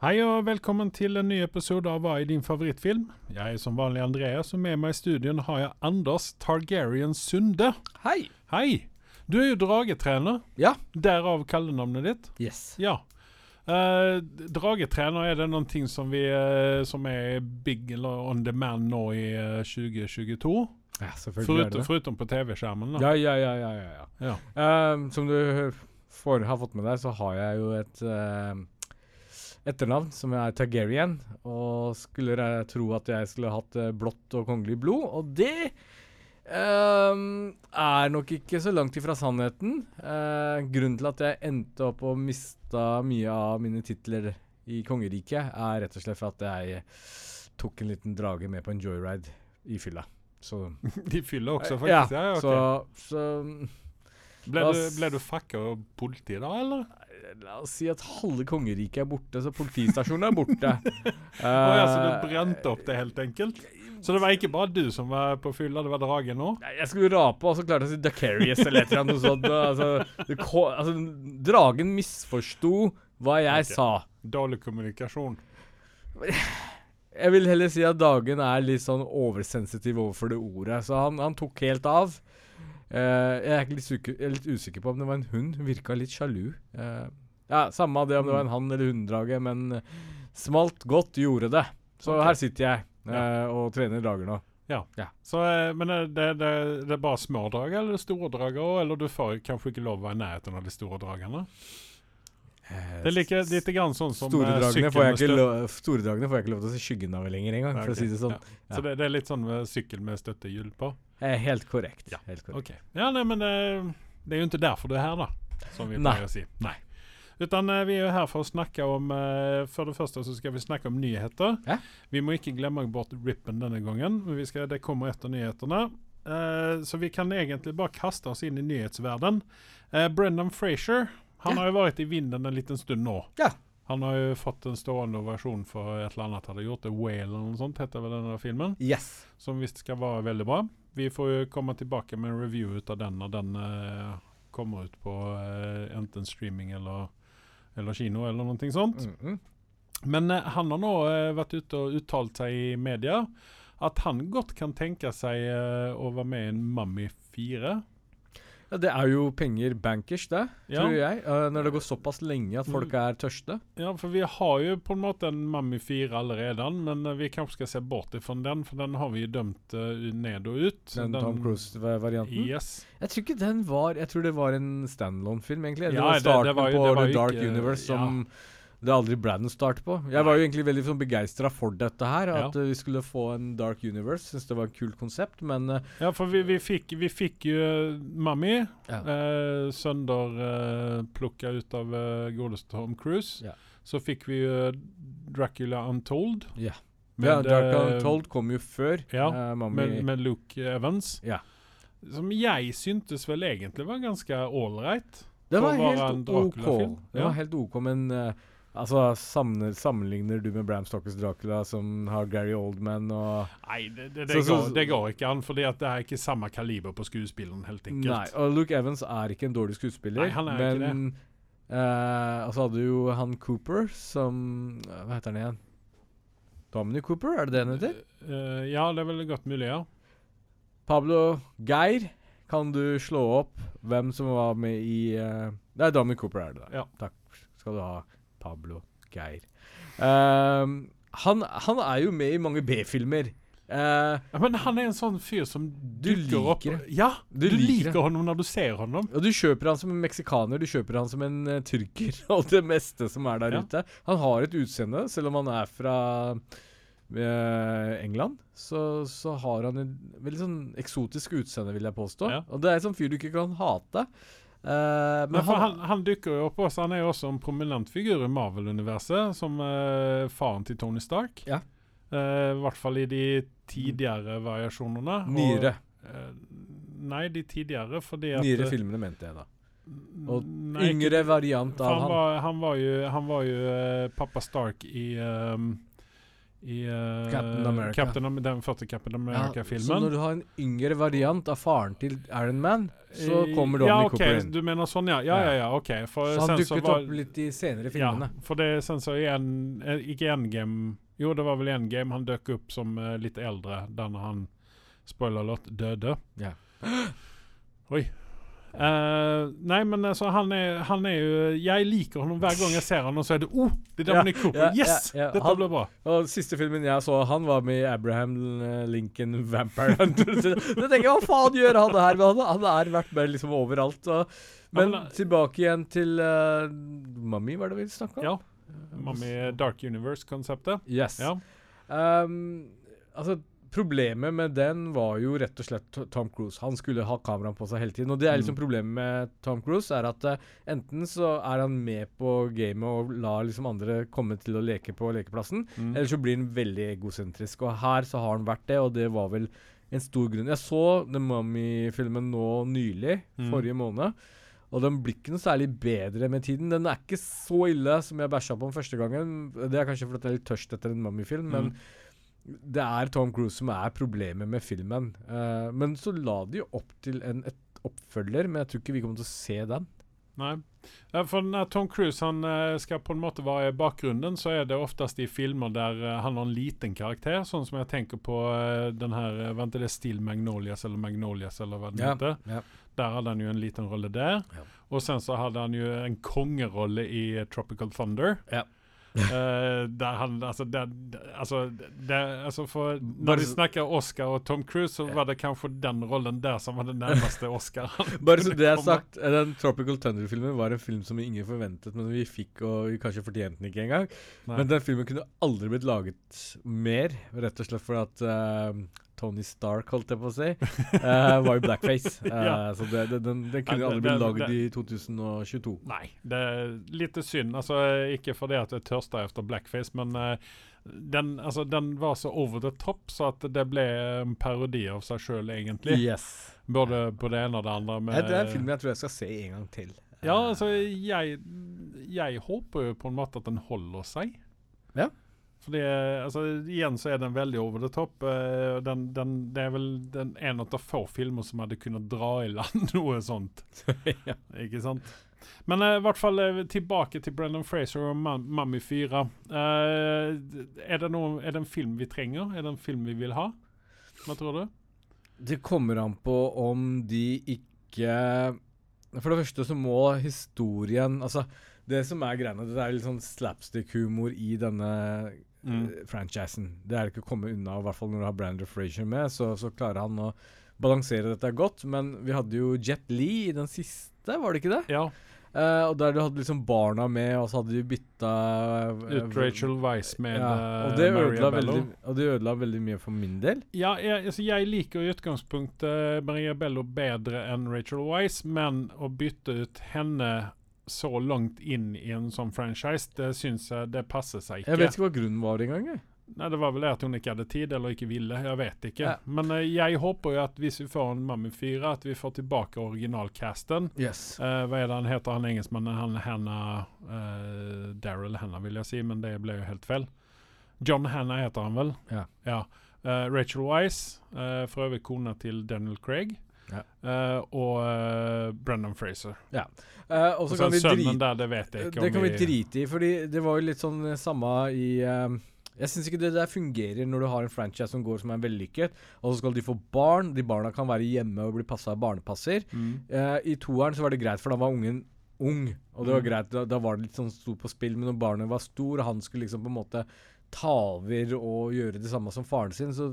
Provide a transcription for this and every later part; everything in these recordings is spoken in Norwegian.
Hei og velkommen til en ny episode av Hva er din favorittfilm? Jeg er som vanlig Andreas, og med meg i studien har jeg Anders Targaryen Sunde. Hei! Hei! Du er jo dragetrener, Ja. derav kallenavnet ditt. Yes. Ja. Eh, dragetrener, er det noen ting som, vi, eh, som er big eller on demand nå i eh, 2022? Ja, selvfølgelig Foruten, er det foruten på TV-skjermen, da. Ja, ja, ja, ja, ja, ja. Ja. Ehm, som du får, har fått med deg, så har jeg jo et ehm, etternavn som er Targaryen. Og skulle jeg tro at jeg skulle hatt eh, blått og kongelig blod, og det um, er nok ikke så langt ifra sannheten. Uh, grunnen til at jeg endte opp og mista mye av mine titler i kongeriket, er rett og slett for at jeg tok en liten drage med på en joyride i fylla. Så De fyller også, faktisk? Ja. Ja, okay. så, så ble, du, ble du fucka av politiet da, eller? La oss si at halve kongeriket er borte, så politistasjonen er borte. Å ja, så du brente opp det, helt enkelt? Så det var ikke bare du som var på fylla, det var dragen òg? Jeg skulle rape, og så klarte jeg å si Dacarius eller et eller annet sånt. Altså, altså, dragen misforsto hva jeg okay. sa. Dårlig kommunikasjon. Jeg vil heller si at Dagen er litt sånn oversensitiv overfor det ordet, så han, han tok helt av. Eh, jeg, er litt usikker, jeg er litt usikker på om det var en hund. Hun virka litt sjalu. Eh, ja, Samme av det om det var en hann eller hunndrage, men eh, smalt godt gjorde det. Så okay. her sitter jeg og trener drager nå. Så, eh, men er det, det, det er bare små drager, eller store drager òg? Eller du får kanskje ikke lov å være i nærheten av de store dragene? Det er like, litt grann sånn som store, dragene får jeg ikke lov, store dragene får jeg ikke lov til å se skyggen av lenger engang, for å si det sånn. ja. Ja. Så det, det er litt sånn med sykkel med støttehjul på? Eh, helt korrekt. Ja, Helt korrekt. Okay. Ja, nei, men det, det er jo ikke derfor du er her, da. Som vi å si. Nei. Utan eh, vi er jo her for å snakke om eh, For det første så skal vi snakke om nyheter. Ja. Vi må ikke glemme bort Rippen denne gangen. Men vi skal, det kommer etter nyhetene. Eh, så vi kan egentlig bare kaste oss inn i nyhetsverden. Uh, Brendan Frazier han Ja. har jo vært i vinden en liten stund nå. Ja. Han har jo fått en stående ovasjon for et eller annet han hadde gjort. The Whale eller noe sånt heter vel denne filmen. Yes. Som visst skal være veldig bra. Vi får jo komme tilbake med en review av den når den eh, kommer ut på eh, enten streaming eller, eller kino eller noe sånt. Mm -hmm. Men eh, han har nå eh, vært ute og uttalt seg i media at han godt kan tenke seg eh, å være med i en Mummy 4. Ja, det er jo penger bankers, det, Ja. tror jeg. eh, når det går såpass lenge at folk er tørste. Ja, for vi har jo på en måte en Mummy 4 allerede, men eh, vi kanskje skal se bort fra den, for den har vi dømt eh, ned og ut. Den Tom Cruise-varianten. Yes. Jeg tror ikke den var Jeg tror det var en standalone-film, egentlig. Ja, det var det- starten det var jo- på var The Dark ikke- Universe ja. Det aldri ble noen start på. Jeg var jo egentlig veldig sånn begeistra for dette her, at ja. vi skulle få en Dark Universe. Syns det var et kult konsept, men eh, Ja, for vi, vi, fikk, vi fikk jo Mami, Mummy ja. eh, sønderplukka ut av eh, godeste Tom Cruise. Ja. Så fikk vi jo Dracula Untold. Ja. Med, eh, Untold kom jo før. eh, med, med Luke Evans. Ja. Som jeg syntes vel egentlig var ganske ålreit. Det var helt OK. Det Ja. var helt OK, men eh, altså, sammenligner, sammenligner du med Bram Stockers Dracula, som har Gary Oldman og Nei, det, det, det, Så- så- går, det går ikke an, fordi det er ikke samme kaliber på skuespilleren, helt enkelt. Nei, og Luke Evans er ikke en dårlig skuespiller. Nei, han er ikke men eh, Og så hadde du jo han Cooper som eh, Hva heter han igjen? Dominic Cooper, er det det han heter? Eh, ja, det er vel godt mulig, ja. Pablo Geir. Kan du slå opp hvem som var med i uh, Nei, Dominic Cooper er det. da. Ja. Takk skal du ha, Pablo Geir. Uh, han, han er jo med i mange B-filmer. Uh, Ja, Men han er en sånn fyr som Du liker opp. Ja, Du du, liker liker honom når du ser honom. Og du kjøper han som en meksikaner, du kjøper han som en uh, tyrker og det meste som er der Ja. ute. Han har et utseende, selv om han er fra eh, England, så, så har han en veldig sånn eksotisk utseende, vil jeg påstå. Ja. Og det er en sånn fyr du ikke kan hate. Eh, Men men han, han dukker jo opp også. Han er jo også en prominent figur i Marvel-universet, som uh, faren til Tony Stark. Ja. Uh, I hvert fall i de tidligere variasjonene. Nyere. nei, de tidligere, fordi at Nyere filmene, mente jeg da. Og nei, Yngre variant av han, var, han var jo, han var jo pappa Stark i ehm, i uh, Captain America. Captain den første Captain America-filmen. så når du har en yngre variant av faren til Iron Man, så kommer Donnie ja, okay, Cooper inn. Du mener sånn, ja. Ja, ja, ja, ok. For Så han dukket var- opp litt i senere Ja, filmene. for det sen så i en, eh, ikke Endgame Jo, det var vel Endgame han dukket opp som uh, litt eldre, da han spoiler alert, døde. Ja. Oi. Eh, nei, men altså, han er, han er jo Jeg liker ham hver gang jeg ser han, og så er det Oh, det er Ja, Dominic Cooper! ja, yes! ja, ja. Dette Han- ble bra. Og siste filmen jeg så, han var med i Abraham Lincoln Vampire Hunter. det tenker jeg, hva faen gjør han det her? Men Han, han er vært med liksom overalt. Og, men men, eh, tilbake igjen til uh, Mummy, var det vi snakka om? Ja. Mummy Dark Universe-konseptet. Yes. Ja. Um, altså, problemet med den var jo rett og slett Tom Cruise. Han skulle ha kameraet på seg hele tiden. Og det er liksom Mm. problemet med Tom Cruise, er at uh, enten så er han med på gamet og lar liksom andre komme til å leke på lekeplassen, Mm. eller så blir han veldig egosentrisk. Og her så har han vært det, og det var vel en stor grunn. Jeg så The Mummy-filmen nå nylig, Mm. forrige måned. Og den blir ikke noe særlig bedre med tiden. Den er ikke så ille som jeg bæsja på den første gangen. Det er kanskje fordi jeg er litt tørst etter en Mummy-film, men Mm. Det er Tom Cruise som er problemet med filmen. Uh, men så la de jo opp til en oppfølger, men jeg tror ikke vi kommer til å se den. Nei. For når Tom Cruise han eh, skal på en måte være i bakgrunnen, så er det oftest i filmer der eh, han har en liten karakter. Sånn som jeg tenker på den her Vent, Vent, er det Steel Magnolias eller Magnolias eller hva det Ja, heter? ja. Der hadde han jo en liten rolle der. Ja. Og sen så hadde han jo en kongerolle i Tropical Thunder. Ja. Eh, der han Altså, det- altså, der, altså for Når de vi snakker Oscar og Tom Cruise, så var det kanskje den rollen der som var den nærmeste Oscar. Bare så det er sagt, eh, den Tropical Thunder-filmen var en film som ingen forventet, men vi fikk, og vi kanskje fortjente den ikke engang. Nei. Men den filmen kunne aldri blitt laget mer, rett og slett fordi at eh, Tony Stark, holdt jeg på å si, uh, var jo blackface. Uh, Ja. Så det, det, den, den kunne Ja, aldri blitt lagd i 2022. Nei, det er litt synd. Altså, ikke fordi at jeg tørster etter blackface, men uh, den, altså, den var så over the top, så at det ble en parodi av seg sjøl, egentlig. Yes. Både på det ene og det andre. Det er en film jeg tror jeg skal se en gang til. Ja, altså, jeg, jeg håper jo på en måte at den holder seg. Ja. For det, altså, igjen så er den veldig over the top. eh, den, den, det er vel den en av få filmer som hadde kunnet dra i land noe sånt. ja. Ikke sant? Men eh, i hvert fall uh, tilbake til Brendan Fraser og Mam Mummy 4. Uh, er, det noe, er det en film vi trenger? Er det en film vi vil ha? Hva tror du? Det kommer an på om de ikke For det første så må historien Altså, det som er greiene, det er litt sånn slapstick-humor i denne Mm. eh, franchisen. Det er det ikke å komme unna, i hvert fall når du har Brander Frazier med, så, så klarer han å balansere dette godt. Men vi hadde jo Jet Lee i den siste, var det ikke det? Ja. Uh, og der du hadde liksom barna med, og så hadde de bytta uh, Ut Rachel Weisz med ja, eh, og, det Maria ødela veldig, og det ødela veldig mye for min del. Ja, jeg, altså, jeg liker i utgangspunktet Maria Bello bedre enn Rachel Weisz, men å bytte ut henne så langt inn i en sånn franchise, det syns jeg det passer seg ikke. Jeg vet ikke hva grunnen var engang. Nei, Det var vel det at hun ikke hadde tid, eller ikke ville. Jeg vet ikke. Ja. Men uh, jeg håper jo at hvis vi får en Mummy 4, at vi får tilbake originalcasten. Yes. Uh, hva er det han heter, han engelskmannen? Han Hanna uh, Daryl Hanna, vil jeg si, men det ble jo helt feil. John Hanna heter han vel? Ja. Eh, Rachel Wise, for øvrig kona til Daniel Craig. Ja. Eh, og uh, Brendan Fraser. Ja. og Og så kan vi drite der, det vet jeg ikke Det kan vi drite i, fordi det var jo litt sånn eh, samme i eh, Jeg syns ikke det der fungerer når du har en franchise som går som er vellykket, og så skal de få barn. De barna kan være hjemme og bli passa av barnepasser. Mm. Eh, I toeren så var det greit, for da var ungen ung, og det var Mm. greit. Da, da var det litt sånn stort på spill, men når barnet var stor, og han skulle liksom på en måte ta over og gjøre det samme som faren sin, så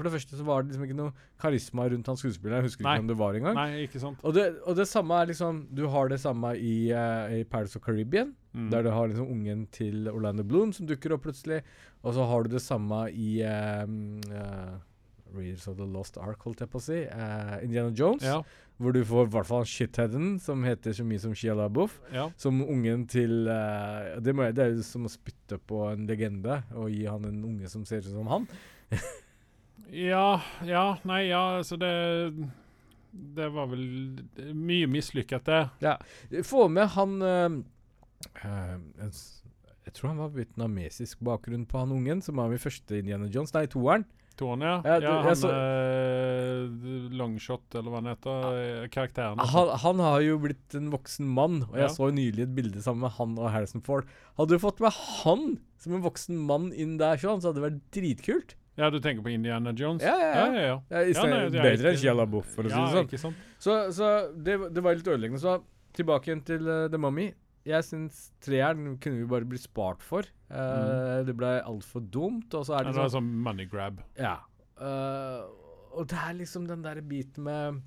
for det første så var det liksom ikke noe karisma rundt han skuespilleren. Jeg husker Nei. ikke om det var engang. Nei, ikke sant? Og det, og det samme er liksom Du har det samme i, uh, i Paris of Caribbean, Mm. der du har liksom ungen til Orlando Bloom som dukker opp plutselig. Og så har du det samme i uh, uh, Readers of the Lost Ark, holdt jeg på å si. Uh, Indiana Jones, Ja, hvor du får i hvert fall shitheaden, som heter så mye som Shia LaBeouf. ja. Som ungen til uh, det, jeg, det er jo som å spytte på en legende og gi han en unge som ser ut som han. Ja, ja, nei, ja, altså det Det var vel mye mislykket, det. Få med han uh, uh, Jeg tror han var vietnamesisk bakgrunn på han ungen, som var med i første Indiana Jones. Nei, toeren. Toren, ja. Ja, Ja, du- han så- eh, Longshot, eller hva han heter. eh, Karakteren. altså. Han, han har jo blitt en voksen mann, og jeg Ja. så nylig et bilde sammen med han og Harrison Ford. Hadde du fått med han som en voksen mann inn der, så hadde det vært dritkult. Ja, du tenker på Indiana Jones? Ja, ja, ja. ja, ja, ja. Nei, bedre enn Shia LaBeouf, for å si det sånn. Så, så det, det var litt ødeleggende. Så tilbake igjen til uh, The Mummy. Jeg syns treeren kunne vi bare bli spart for. Eh, Det ble altfor dumt, og så er Ja, det det er sånn money grab. Ja. Uh, og det er liksom den der biten med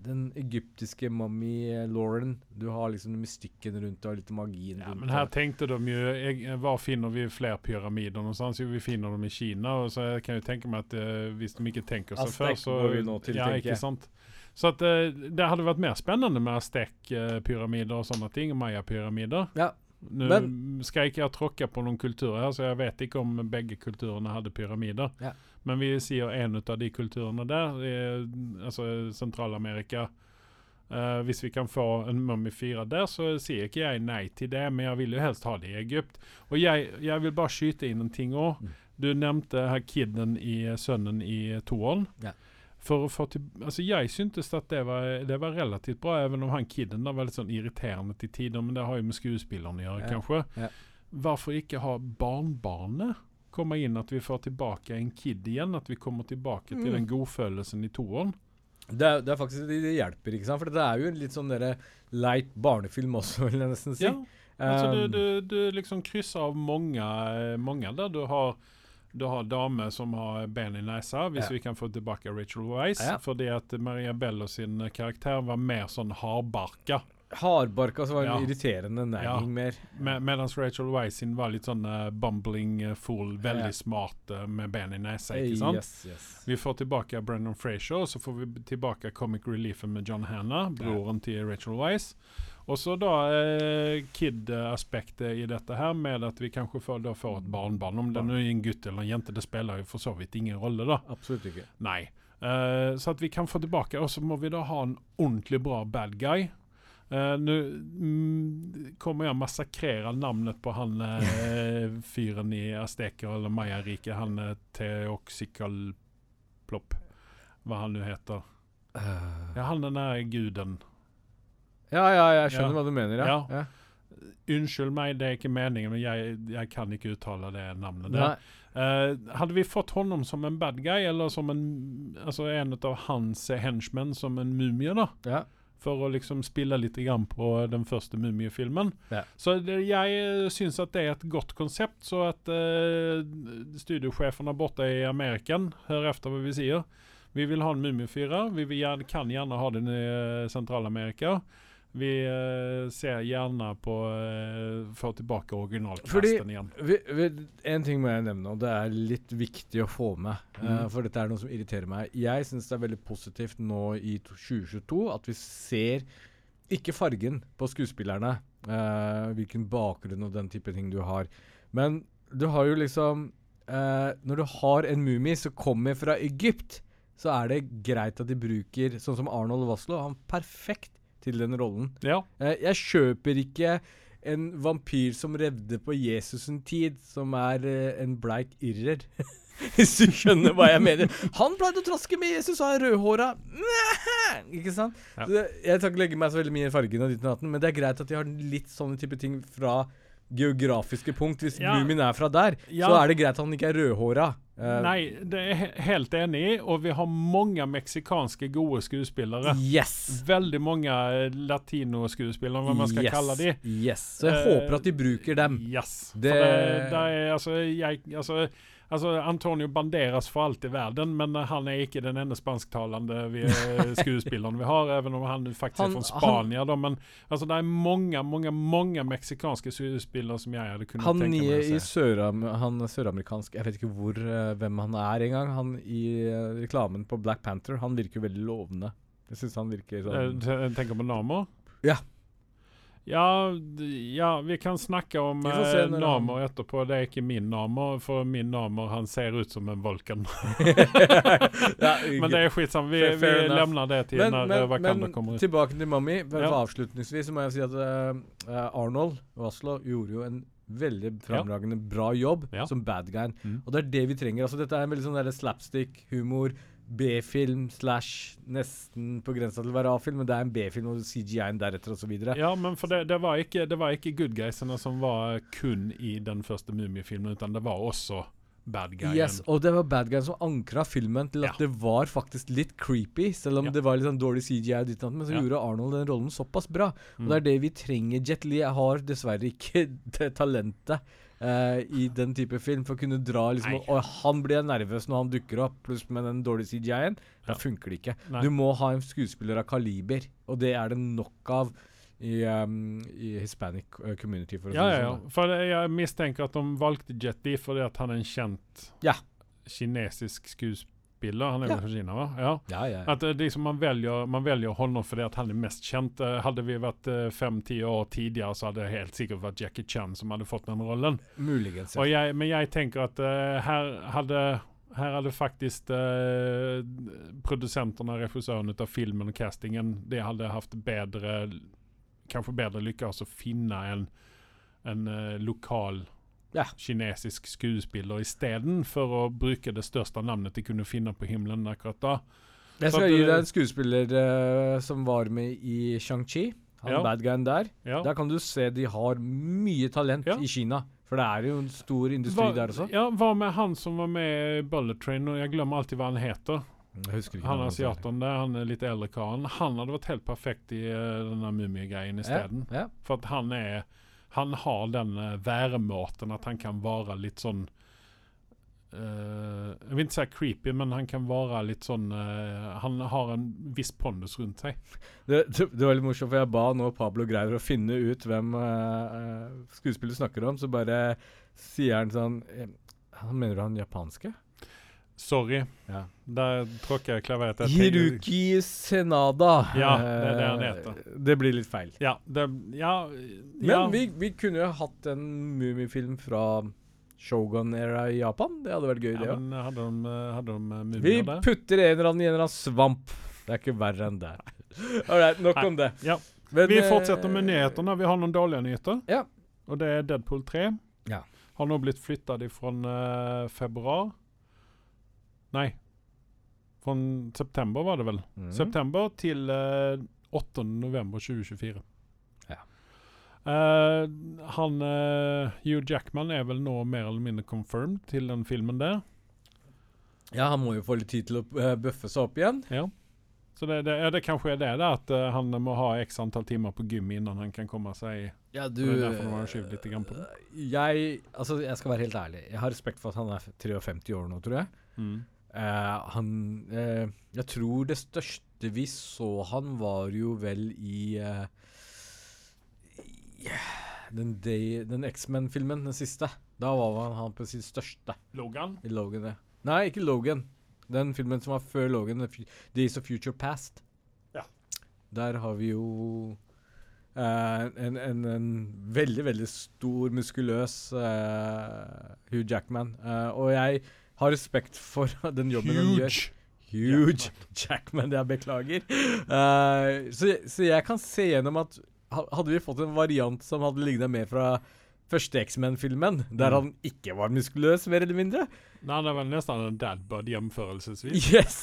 den egyptiske mummy eh, Lauren. Du har liksom mystikken rundt og litt magien Ja, men her tenkte de jo jeg, Hva finner vi flere pyramider någonstans? Jo, vi finner dem i Kina. Og så jeg kan jo tenke meg at eh, hvis de ikke tenker seg Aztec før, så vi nå til, ja, ikke jeg. sant? Så at eh, det hadde vært mer spennende med Aztek-pyramider og sånne ting. Maya-pyramider. Ja. Nå Men- skal ikke jeg tråkke på noen kulturer her, så jeg vet ikke om begge kulturene hadde pyramider. Ja. Men vi sier en av de kulturene der, i, altså Sentral-Amerika. uh, hvis vi kan få en 4 der, så sier ikke jeg nei til det, men jeg vil jo helst ha det i Egypt. Og jeg, jeg vil bare skyte inn en ting òg. Mm. Du nevnte her kiden i sønnen i toeren. Ja. For å få til, altså Jeg syntes at det var, det var relativt bra, even om han kiden da var litt sånn irriterende til tider. Men det har jo med skuespillerne å gjøre, Ja. kanskje. Ja. Hvorfor ikke ha barnbarnet komme inn? At vi får tilbake en kid igjen? At vi kommer tilbake til Mm. den godfølelsen i toeren? Det, er, det er faktisk det, hjelper, ikke sant? For det er jo en litt sånn derre light barnefilm også, vil jeg nesten si. Ja. Altså, du, du, du liksom krysser av mange, mange der. Du har, du har damer som har ben i nesa, hvis Ja. vi kan få tilbake Rachel Weisz. Ja. Fordi at Maria Bello sin karakter var mer sånn hardbarka. Hardbarka som var en Ja. irriterende næring mer. Med, Mens Rachel Weisz sin var litt sånn uh, bumbling uh, fool, veldig smart uh, med ben i nesa, ikke sant? Yes, yes. Vi får tilbake Brendan Frazier, og så får vi tilbake comic reliefen med John Hanna, broren til Rachel Weisz. Og så da eh, kid-aspektet i dette her, med at vi kanskje får, da får et barnbarn. Om det nå er en gutt eller en jente, det spiller jo for så vidt ingen rolle, da. Absolutt ikke. Nei. Eh, så at vi kan få tilbake, og så må vi da ha en ordentlig bra bad guy. Uh, Nå mm, kommer jeg massakrere navnet på han eh, fyren i Azteker eller Maya-riket. Han uh, Teoxical-plopp. Hva han nå heter. Uh, Ja, han den der guden. Ja, ja, jeg skjønner hva du mener, ja. Ja. Unnskyld meg, det er ikke meningen, men jeg, jeg kan ikke uttale det navnet. Der. Eh, hadde vi fått honom som en bad guy, eller som en, altså en av hans henchmen som en mumie, da? Ja. For å liksom spille litt grann på den første mumiefilmen. Ja. Så det, jeg eh, syns at det er et godt konsept, så at uh, studiosjefene borte i Ameriken hører etter hva vi sier. Vi vil ha en Mumiefyrer. Vi gjerne, kan gjerne ha den i eh, Sentral-Amerika. Vi eh, ser gjerne på uh, Få tilbake originalkasten igjen. Vi, vi, en ting må jeg nevne, og det er litt viktig å få med. eh, Mm. for dette er noe som irriterer meg. Jeg syns det er veldig positivt nå i 2022 at vi ser ikke fargen på skuespillerne, uh, hvilken bakgrunn og den type ting du har. Men du har jo liksom uh, Når du har en mumie som kommer fra Egypt, så er det greit at de bruker Sånn som Arnold Waslow. Han er perfekt til den rollen. Ja. Eh, jeg kjøper ikke en vampyr som revde på Jesus sin tid, som er eh, en bleik irrer. Hvis du skjønner hva jeg mener. Han pleide å traske med Jesus og er rødhåra. Ikke sant? Ja. Jeg skal ikke legge meg så veldig mye i fargen, av ditt og men det er greit at de har litt sånne type ting fra geografiske punkt. Hvis Ja. mumien er fra der, Ja. så er det greit at han ikke er rødhåra. Uh, Nei, det er he- helt enig i, og vi har mange meksikanske gode skuespillere. Yes! Veldig mange latinoskuespillere, latino-skuespillere, hva man skal yes. kalle de. Yes. Så jeg uh, håper at de bruker dem. Yes. Det- For det, det er, altså, jeg, altså, altså, Antonio Banderas for alt i verden, men eh, han er ikke den ene spansktalende vi, eh, skuespilleren vi har, even om han faktisk Han- er fra Spania. da, men altså, det er mange mange, mange meksikanske skuespillere som jeg hadde kunnet Han tenke meg å se. Han han søramerikansk Jeg vet ikke hvor, eh, hvem han er engang. Han i eh, reklamen på Black Panther, han virker veldig lovende. Jeg syns han virker Eh, sånn te- Tenker på Namo? Ja. Ja, ja, vi kan snakke om namer eh, han- etterpå. Det er ikke min Namer, for min Namer han ser ut som en Volkan. ja, Men det er skitsamma. Vi, vi lemner det til men, når Wakanda kommer ut. tilbake til Mummy. Ja. Avslutningsvis må jeg si at uh, Arnold Waslow gjorde jo en veldig fremragende bra jobb som bad guy. Mm. Og det er det vi trenger. Altså Dette er en veldig sånn slapstick, humor, B-film slash nesten på grensa til å være A-film, men det er en B-film og CGI-en deretter osv. Ja, men for det, det, var ikke, det var ikke good guysene som var kun i den første Mummifilmen, utan det var også bad guyen. Yes, og det var bad guyen som ankra filmen til at Ja. det var faktisk litt creepy, selv om Ja. det var litt sånn dårlig CGI, og ditt og men så Ja. gjorde Arnold den rollen såpass bra. Og Mm. det er det vi trenger. Jet Li har dessverre ikke det talentet eh, i den type film for å kunne dra liksom og, Og han blir nervøs når han dukker opp, pluss med den dårlige CGI-en. Da funker det ikke. Nei. Du må ha en skuespiller av kaliber, og det er det nok av i, um, i hispanic eh, community, for å Ja, si ja, det ja. sånn. For jeg mistenker at de valgte Jet Li fordi at han er en kjent Ja. kinesisk skuespiller. Han er Ja. fra Kina, va? Ja. Ja, ja, ja. At liksom man, velger, man velger honom fordi at han er mest kjent. Eh, Hadde vi vært eh, fem-ti år tidligere, så hadde det helt sikkert vært Jackie Chan som hadde fått den rollen. Muligens. Ja. Og jeg, men jeg tenker at eh, her hadde her hadde faktisk uh, og regissøren av filmen og castingen, de hadde hatt bedre Kanskje bedre lykkes å finne en, en eh, lokal Ja. kinesisk skuespiller istedenfor å bruke det største navnet de kunne finne på himmelen akkurat da. Jeg skal gi deg en skuespiller uh, som var med i Shang-Chi. Han Ja. bad guyen der. Ja. Der kan du se de har mye talent Ja. i Kina. For det er jo en stor industri Hva- der også. Ja, hva med han som var med i Bullet Train? Og jeg glemmer alltid hva han heter. Han er asiaten der, han er litt eldre karen. Han hadde vært helt perfekt i uh, denne mumiegreien isteden. Ja, ja. For at han er Han har den uh, væremåten at han kan være litt sånn uh, Jeg vil ikke si creepy, men han kan være litt sånn uh, Han har en viss pondus rundt seg. Det, det, var litt morsomt, for jeg ba nå Pablo Greier å finne ut hvem uh, skuespiller snakker om, så bare sier han sånn eh, mener du han japanske? Sorry, Ja. der tråkker jeg klaveret. Jeg Hiruki Senada. Ja, det er det han Eh, heter. Det blir litt feil. Ja, det, ja, Men vi, vi kunne jo hatt en mummifilm fra Shogun-era i Japan. Det hadde vært gøy, det ja, òg. men hadde de, eh, hadde de eh, Vi der? putter en eller annen i en eller annen svamp. Det er ikke verre enn det. All nok Nei. om det. Ja. Men, Vi eh, fortsetter med nyhetene. Vi har noen dårlige nyheter. Ja. Og det er Deadpool 3. Ja. Har nå blitt flyttet fra uh, februar Nei. Fra september, var det vel. Mm. September til eh, 8. november 2024. Ja. Eh, han eh, Hugh Jackman er vel nå mer eller mindre confirmed til den filmen der. Ja, han må jo få litt tid til å uh, bøffe seg opp igjen. Ja. Så det, det, ja, det kanskje er det, da, at eh, han må ha x antall timer på gym innan han kan komme seg Ja, Det er derfor de har skyvd litt grann på det. Jeg Altså, jeg skal være helt ærlig. Jeg har respekt for at han er 53 år nå, tror jeg. mm. Eh, han eh, Jeg tror det største vi så han, var jo vel i eh, Den, Day- den X-Men-filmen, den siste. Da var han, han på sitt største Logan? i Logan. Ja. Nei, ikke Logan. Den filmen som var før Logan, The Days of Future Past. Ja. Der har vi jo eh, en, en, en veldig, veldig stor, muskuløs eh, Hugh Jackman. Eh, og jeg har respekt for den jobben han gjør. Huge Jackman, jeg beklager. Uh, så, så jeg kan se gjennom at hadde vi fått en variant som hadde lignet mer fra første X-Men-filmen, der Mm. han ikke var muskuløs, mer eller mindre, Nei, det var nesten en dadbud jevnførelsesvis. yes,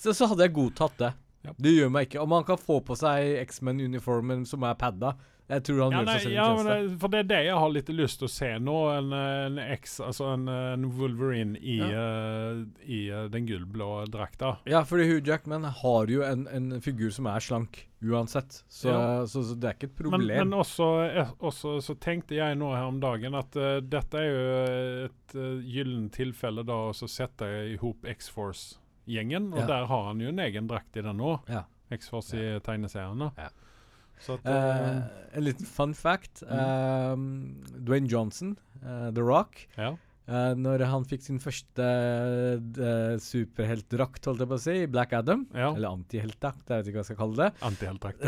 så, så hadde jeg godtatt det. Ja. Det gjør meg ikke. Om han kan få på seg X-Men-uniformen som er padda, jeg tror han Ja, gjør nei, seg selv ja, en tjeneste. det, for det er det jeg har litt lyst til å se nå. En, en X, altså en, en Wolverine i, eh, i uh, den gullblå drakta. Ja, fordi Hugh Jackman har jo en, en figur som er slank, uansett. Så, Ja. så, så det er ikke et problem. men også, eh, også så tenkte jeg nå her om dagen at uh, dette er jo et uh, gyllent tilfelle da å så sette i hop X-Force-gjengen. Og Ja. der har han jo en egen drakt i den nå. X-Force i tegneseriene. Ja. Så at, eh, en liten fun fact. Mm. Um, Dwayne Johnson, eh, The Rock, ja. Uh, når han fikk sin første uh, superheltdrakt, holdt jeg på å si, Black Adam, ja. eller antiheltdrakt, jeg vet ikke hva jeg skal kalle det, Antiheltdrakt.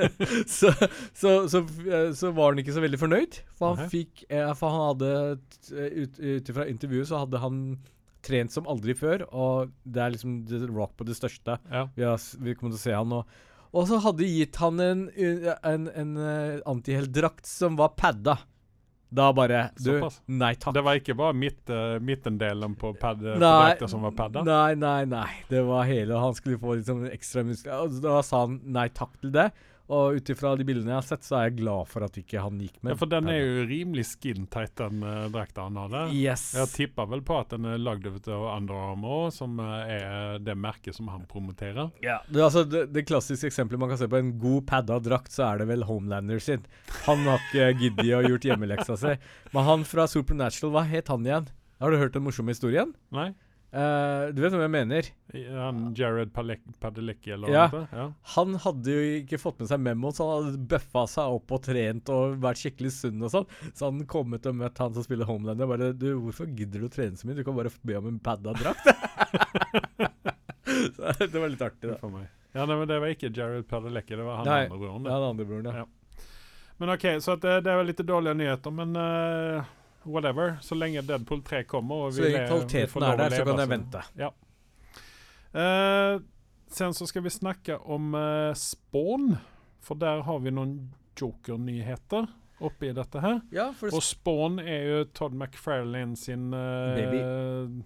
så, så, så, så var han ikke så veldig fornøyd. For han okay. fikk uh, For han hadde ut, Ut ifra intervjuet så hadde han trent som aldri før, og det er liksom The Rock på det største. Ja. Vi, har, vi kommer til å se han nå. Og så hadde de gitt han en, en, en, eh, antiheltdrakt som var padda. Da bare Du, Såpass. nei takk. Det var ikke bare midt, uh, midtendelen på pad på drakta som var padda? Nei, nei, nei. Det var hele Han skulle få litt sånn ekstra muskler. Og da sa han nei takk til det. Og ut ifra de bildene jeg har sett, så er jeg glad for at ikke han gikk med. Ja, for den er jo rimelig skin-tight, den uh, drakta han hadde. Yes. Jeg tipper vel på at den er lagd av Under Armour, som uh, er det merket som han promoterer. Ja, det, altså, det, det klassiske eksempelet man kan se på en god padda drakt, så er det vel Homelander sin. Han har ikke giddet å gjort hjemmeleksa si. Men han fra Supernatural, hva het han igjen? Har du hørt den morsomme historien? Nei? Eh, du vet hvem jeg mener? Han Jared Padalecki, eller Ja. noe? Ja. Han hadde jo ikke fått med seg memoen, så han hadde bøffa seg opp og trent og vært skikkelig sunn og sånn. Så han kom ut og møtte han som spiller Homelander og bare Du, hvorfor gidder du å trene så mye? Du kan bare be om en padda drakt. så det var litt artig, da. For meg. Ja, nei, men det var ikke Jared Padalecki, det var han Nei, andre broren. Er den andre broren, ja. Ja. Men OK, så det, det vel litt dårlige nyheter, men eh, whatever. Så lenge Deadpool 3 kommer Så vi lenge kvaliteten er der, så kan jeg vente. Eh, sen så skal vi snakke om uh, Spawn, for der har vi noen Joker-nyheter oppi dette her. Ja, Og Spawn er jo Todd McFarlane sin uh, Baby.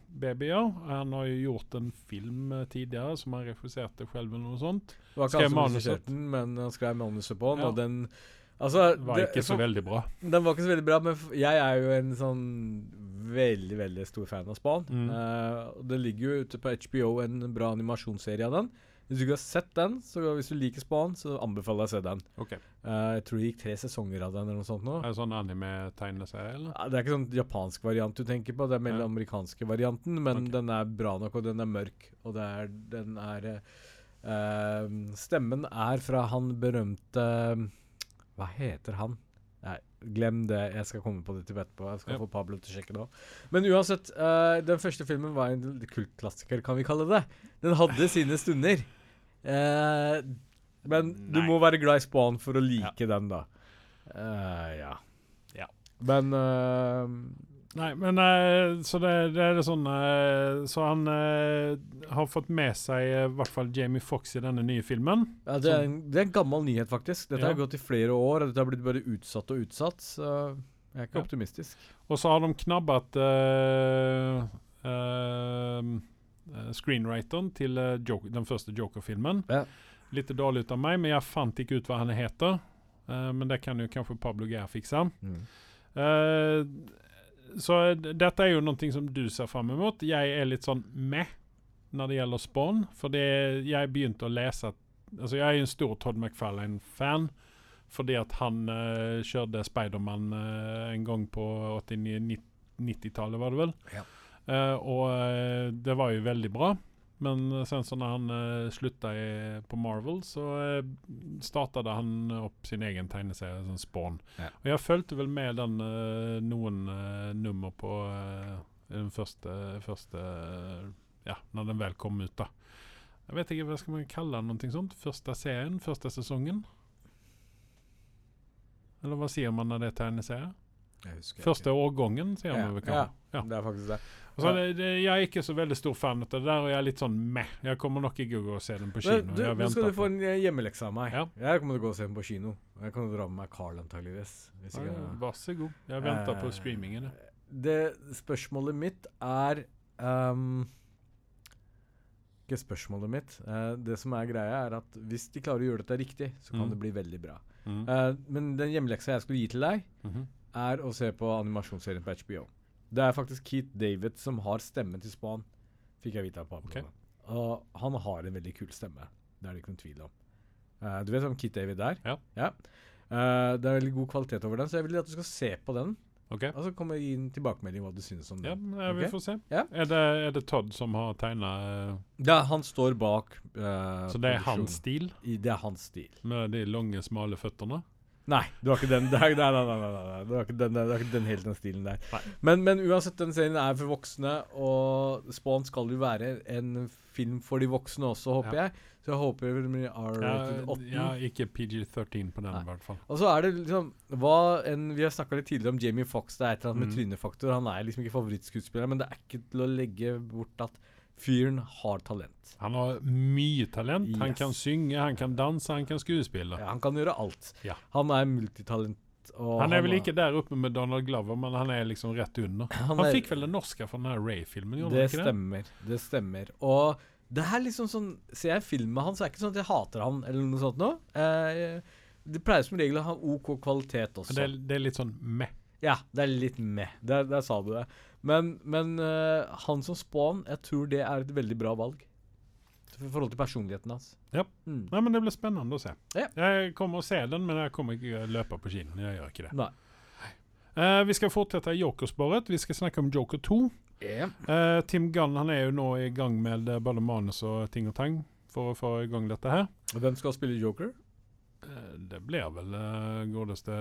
baby. ja. Han har jo gjort en film tidligere som han refuserte selv, eller noe sånt. Det var ikke Skrev han som regisserte den, men han skrev manuset på den, Ja. og den Altså, Var det- ikke så veldig bra. Den var ikke så veldig bra, men jeg er jo en sånn veldig, veldig stor fan av Spawn. Mm. Uh, det ligger jo ute på HBO en bra animasjonsserie av den. Hvis du ikke har sett den, så hvis du liker Spawn, så anbefaler jeg å se den. Okay. Uh, jeg tror det gikk tre sesonger av den, eller noe sånt nå. Er det sånn anime-tegneserie, eller? Uh, det er ikke sånn japansk variant du tenker på, det er mer Ja. amerikanske varianten, men okay. den er bra nok, og den er mørk, og det er, den er eh, Stemmen er fra han berømte Hva heter han? Nei, glem det. Jeg skal komme på det til etterpå. Jeg skal Ja. få Pablo til å sjekke det òg. Men uansett, uh, den første filmen var en kultklassiker, kan vi kalle det. Den hadde sine stunder. Uh, men du må være glad i Spawn for å like den, da. Uh, ja. Ja. Men Nei, men eh, så det, det er det sånn eh, Så han eh, har fått med seg i hvert fall Jamie Foxx i denne nye filmen. ja, det, er en, det er en gammel nyhet, faktisk. Dette Ja. har gått i flere år, dette har blitt bare utsatt og utsatt. Så jeg er ikke Ja. optimistisk. Og så har de knabbet uh, uh, screenwriteren til Joker, den første Joker-filmen. Ja. Litt dårlig ut av meg, men jeg fant ikke ut hva han heter. Uh, men det kan jo kanskje Pablo Guerra fikse. Eh, så dette er jo noe som du ser fram imot. Jeg er litt sånn meh når det gjelder Spawn. For det, jeg begynte å lese Altså Jeg er jo en stor Todd McFarlane-fan. Fordi at han uh, kjørte Spiderman uh, en gang på 89 90-tallet, var det vel. Ja. Uh, og uh, det var jo veldig bra. Men eh, sen så når han uh, slutta på Marvel, så uh, startet han opp sin egen tegneserie, sånn Spawn. Ja. Og jeg fulgte vel med den uh, noen uh, nummer på eh, den første, første eh, Ja, når den vel kom ut, da. Jeg vet ikke hva skal man kalle den, noe sånt? Første serien? Første sesongen? Eller hva sier man når det er tegneserie? Første årgangen, sier Ja, man vel ja. Det er faktisk det. Altså, det, det, jeg er ikke så veldig stor fan av det der, og jeg er litt sånn meh. Jeg kommer nok ikke og se den på kino. Du, nå skal du få en eh, hjemmelekse av meg. Ja. Jeg kommer til å gå og se den på kino. Jeg kan dra med meg Carl antageligvis. Hvis ja, Vær så god. Jeg venter på Eh, streamingen. Det spørsmålet mitt er um, Ikke spørsmålet mitt. Uh, det som er greia, er at hvis de klarer å gjøre dette riktig, så kan Mm. det bli veldig bra. Mm. Uh, men den hjemmeleksa jeg skulle gi til deg, Mhm. Er å se på animasjonsserien på HBO. Det er faktisk Keith David som har stemmen til Spawn, fikk jeg vite av pappa. Okay. Og han har en veldig kul stemme. Det er det ikke noen tvil om. Uh, du vet hvem Keith David er? Ja. Eh, det er veldig god kvalitet over den, så jeg vil at du skal se på den. OK. Og så kommer jeg gi en tilbakemelding hva du synes om den. ja, vi okay? får se. Ja. Er, det, er det Todd som har tegna Ja, han står bak Uh, Så det er hans stil, I, det er hans stil. med de lange, smale føttene? Nei, det var ikke den det er, nei, nei, nei, nei, nei, det var ikke den, det var ikke den helt den stilen der. Men, men uansett, den serien er for voksne, og Spawn skal jo være en film for de voksne også, håper Ja. jeg. Så jeg håper det blir R-rated 8. ja, ikke PG13 på den, i hvert fall. Og så er det liksom hva en, Vi har snakka litt tidligere om Jamie Fox. Det er et eller annet med Mm. trynefaktor. Han er liksom ikke favorittskuespiller, men det er ikke til å legge bort at fyren har talent. Han har mye talent. Han kan synge, han kan danse, han kan skuespille. Ja, han kan gjøre alt. Ja. Han er multitalent Han er vel ikke der oppe med Donald Glover, men han er liksom rett under. Han Han er- fikk vel det norske fra den her Ray-filmen, Det han ikke det? stemmer. Det stemmer. Og det er liksom sånn Ser jeg filmen med han, så er det ikke sånn at jeg hater han eller noe sånt noe. Eh, det pleier som regel å ha OK kvalitet også. Det er, det er litt sånn meh. Ja, det er litt meh. Der, der sa du det. Men, men uh, han som Spawn, jeg tror det er et veldig bra valg. I forhold til personligheten hans. Ja. Mm. Nei, men Det blir spennende å se. Ja. Jeg kommer å se den, men jeg kommer ikke løpe på kinoen. Jeg gjør ikke det. Nei. Uh, vi skal fortsette Joker-sporet. Vi skal snakke om Joker 2. Eh, Tim Gunn han er jo nå i gang med både manus og ting og tang for å få i gang dette her. Hvem skal spille Joker? Uh, det blir vel uh, godeste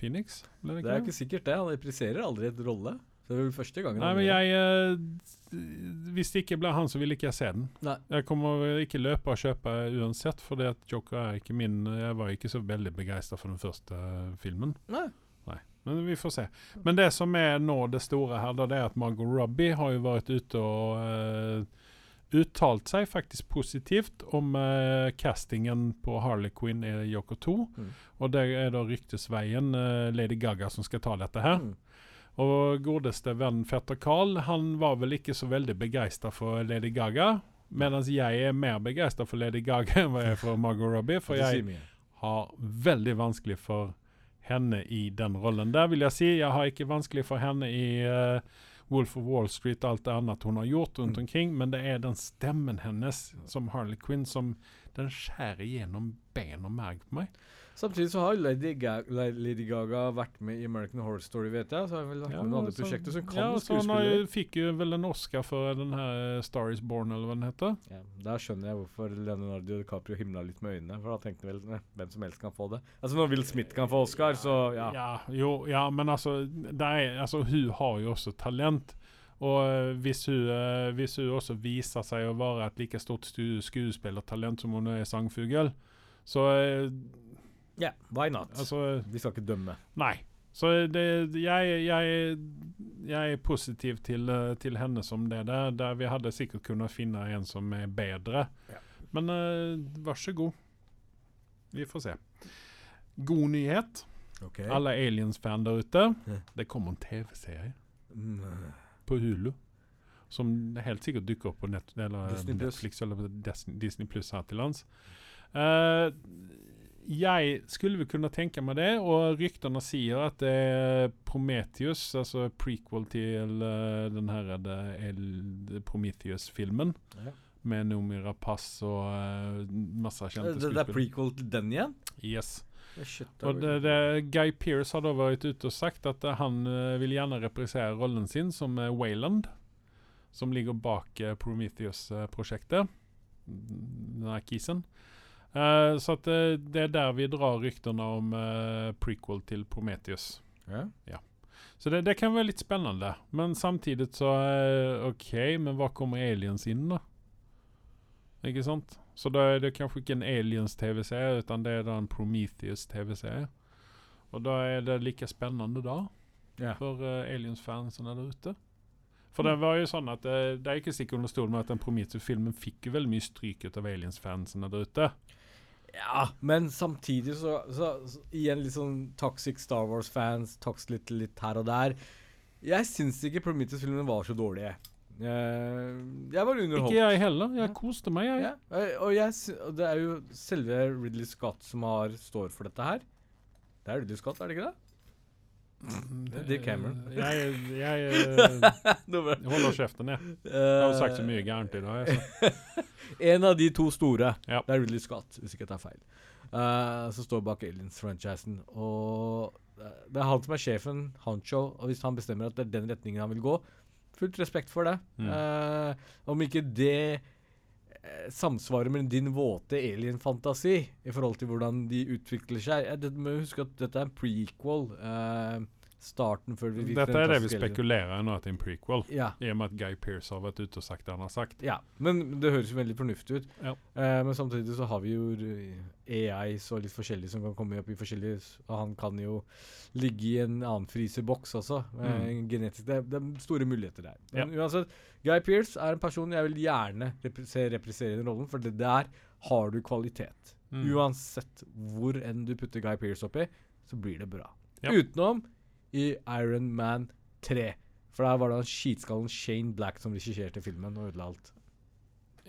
Phoenix? Blir det Det er ikke sikkert det. Han repriserer aldri et rolle. Så det er vel første gangen. Nei, men jeg eh, Hvis det ikke ble han, så ville ikke jeg se den. Nei. Jeg kommer ikke løpe og kjøpe uansett, for det at Joker er ikke min Jeg var ikke så veldig begeistra for den første eh, filmen. Nei. Men vi får se. Men det som er nå det store her, da, det er at Margot Robbie har jo vært ute og uh, uttalt seg faktisk positivt om uh, castingen på Harley Quinn i Joker 2. Mm. Og det er da ryktesveien uh, Lady Gaga som skal ta dette her. Mm. Og godeste venn fetter Carl, han var vel ikke så veldig begeistra for Lady Gaga. Mens jeg er mer begeistra for Lady Gaga enn jeg er for Margot Robbie. For jeg har veldig vanskelig for henne i den rollen. Der vil jeg si jeg har ikke vanskelig for henne i uh, Wolf of Wall Street og alt det annet hun har gjort rundt Mm. omkring, men det er den stemmen hennes som Harley Quinn som den skjærer gjennom ben og merg på meg. Samtidig så har Lady Gaga, Lady Gaga vært med i American Horror Story, vet jeg. Så har hun vel vært med i noen andre så- prosjekter, som kan ja, så hun fikk jo vel en Oscar for den her Star Is Born, eller hva den heter. Ja, da skjønner jeg hvorfor Leonardo DiCaprio himla litt med øynene. For da tenkte han vel ne, hvem som helst kan få det. Altså Når Will Smith kan få Oscar, så ja. Ja, jo, ja, men altså, er, altså Hun har jo også talent. Og eh, hvis hun, eh, hvis hun også viser seg å være et like stort skuespillertalent som hun er sangfugl, så eh, Ja, why not? Altså, Vi skal ikke dømme. nei. Så det, jeg, jeg, jeg er positiv til, til henne som det der. Der vi hadde sikkert kunnet finne en som er bedre. Ja. Men uh, vær så god. Vi får se. God nyhet. Okay. Alle Aliens-fan der ute. Det kommer en TV-serie Mm. På Hulu. Som helt sikkert dukker opp på nett, eller Disney Netflix eller Disney Plus her til lands. Uh, jeg skulle vel kunne tenke meg det, og ryktene sier at det er Prometheus, altså prequel til uh, den her er El- Prometheus-filmen, Ja. med Nomira Pass og uh, masse kjente Det, det er prequel til den igjen? Yes. Og det, det, Guy Pearce har da vært ute og sagt at eh, han eh, vil gjerne reprisere rollen sin som uh, Wayland, som ligger bak eh, Prometheus-prosjektet. Denne kisen. Uh, så at uh, det er der vi drar ryktene om uh, prequel til Prometheus. ja. Så det, det kan være litt spennende. Men samtidig så eh, OK, men hva kommer aliens inn, da? Ikke sant? Så da er det kanskje ikke en aliens-TV-serie, utan det da en Prometheus-TV-serie. Og da er det like spennende da, yeah. for uh, aliens-fansene der ute. For det var jo sånn at eh, det er ikke sikkert under stol med at den Prometheus-filmen fikk jo veldig mye stryk ut av aliens-fansene der ute. Ja, men samtidig så, så, så Igjen litt sånn toxic Star Wars-fans, toxic litt, litt her og der. Jeg syns ikke Prometheus-filmene var så dårlige. Eh, jeg var underholdt. Ikke jeg heller. Jeg koste meg, jeg. Ja, og- jeg, og det er jo selve Ridley Scott som har, står for dette her. Det er Ridley Scott, er det ikke det? Det er Dick Cameron. Jeg, jeg, eh, jeg holder kjeften, jeg. Jeg har sagt så mye gærent i dag. En av de to store. Ja. Det er Ridley Scott, hvis ikke jeg tar feil. Uh, som står bak Aliens-franchisen. Og eh, det er han som er sjefen, Hancho, og hvis han bestemmer at det er den retningen han vil gå, fullt respekt for det. Mm. Uh, om ikke det eh, samsvarer med din våte alien-fantasi i forhold til hvordan de utvikler seg Jeg, det, må Husk at dette er en prequel. eh, starten før vi fikk Dette er det vi spekulerer i nå, at det er en prequel. Ja. I og med at Guy Pearce har vært ute og sagt det han har sagt. Ja, men det høres jo veldig fornuftig ut. Ja. Eh, men samtidig så har vi jo AIs og litt forskjellig som kan komme opp i forskjellige Og han kan jo ligge i en annen fryseboks også. Eh, Mm. genetisk, det, det er store muligheter der. Men Ja. uansett, Guy Pearce er en person jeg vil gjerne repre se reprisere den rollen, for det der har du kvalitet. Mm. Uansett hvor enn du putter Guy Pearce oppi, så blir det bra. Ja. Utenom i Iron Man 3. For der var det skitskallen Shane Black som regisserte filmen og ødela alt.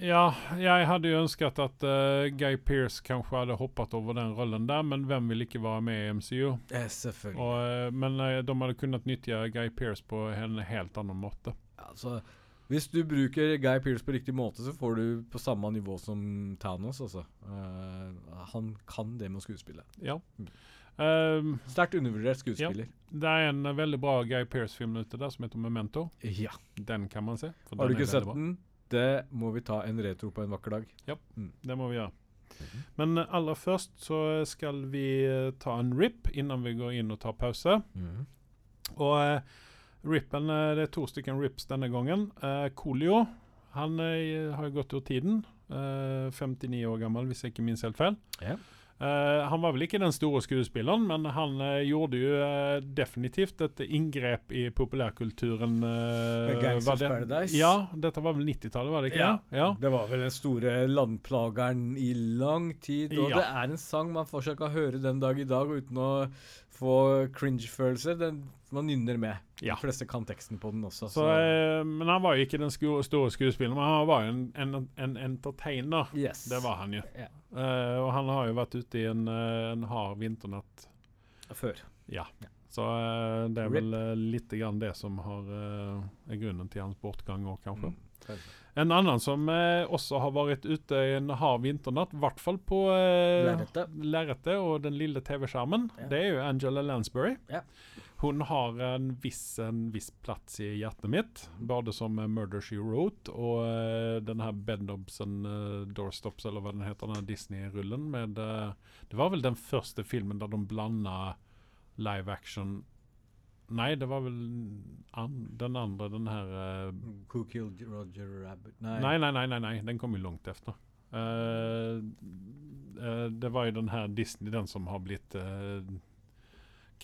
Ja, jeg hadde jo ønsket at uh, Guy Pearce kanskje hadde hoppet over den rollen der, men hvem vil ikke være med i MCU? Ja, selvfølgelig. Og, uh, men uh, de hadde kunnet nyttje Guy Pearce på en helt annen måte. Altså, hvis du bruker Guy Pearce på riktig måte, så får du på samme nivå som Thanos, altså. Eh, han kan det med å skuespille. Ja. Um, Sterkt undervurdert skuespiller. det er en veldig bra Guy Pearce-film ute der som heter Memento. Ja. Den kan man se. Har du ikke sett den? Det må vi ta en retro på en vakker dag. Ja, Det må vi gjøre. Men eh, aller først så skal vi eh, ta en rip innan vi går inn og tar pause. Og uh, rippen, det er to stykker rips denne gangen. Uh, Coolio, han eh, har gått ut tiden. Uh, 59 år gammel, hvis jeg ikke minst helt feil. Ja. Eh, han var vel ikke den store skuespilleren, men han uh, gjorde jo uh, definitivt et inngrep i populærkulturen. Gangsters det- Paradise? Ja, dette var vel 90-tallet, var det ikke det? Ja. Det var vel den store landplageren i lang tid. Og Ja. det er en sang man fortsatt kan høre den dag i dag uten å få cringe-følelse. Den Man nynner med. Ja. De fleste kan teksten på den også. Så, eh, men han var jo ikke den sko store skuespilleren, men han var jo en, en, en entertainer. yes. Det var han jo. Ja. Eh, og han har jo vært ute i en, eh, en hard vinternatt. Før. Ja. Så eh, det er vel uh, litt grann det som har, eh, er grunnen til hans bortgang òg, kanskje. Mm. En annen som eh, også har vært ute i en hard vinternatt, i hvert fall på eh, lerretet og den lille TV-skjermen, Ja. det er jo Angela Lansbury. Ja. Hun har en viss, en viss plass i hjertet mitt, både som Murder She Wrote og uh, den her Bednobs uh, eh, Doorstops, eller hva den heter, den Disney-rullen med uh, Det var vel den første filmen der de blanda live action Nei, det var vel an, den andre, den her uh, Who killed Roger Rabbit? Nei. Nei, nei, nei, nei, nei. den kom jo langt efter. Uh, det var jo den her Disney, den som har blitt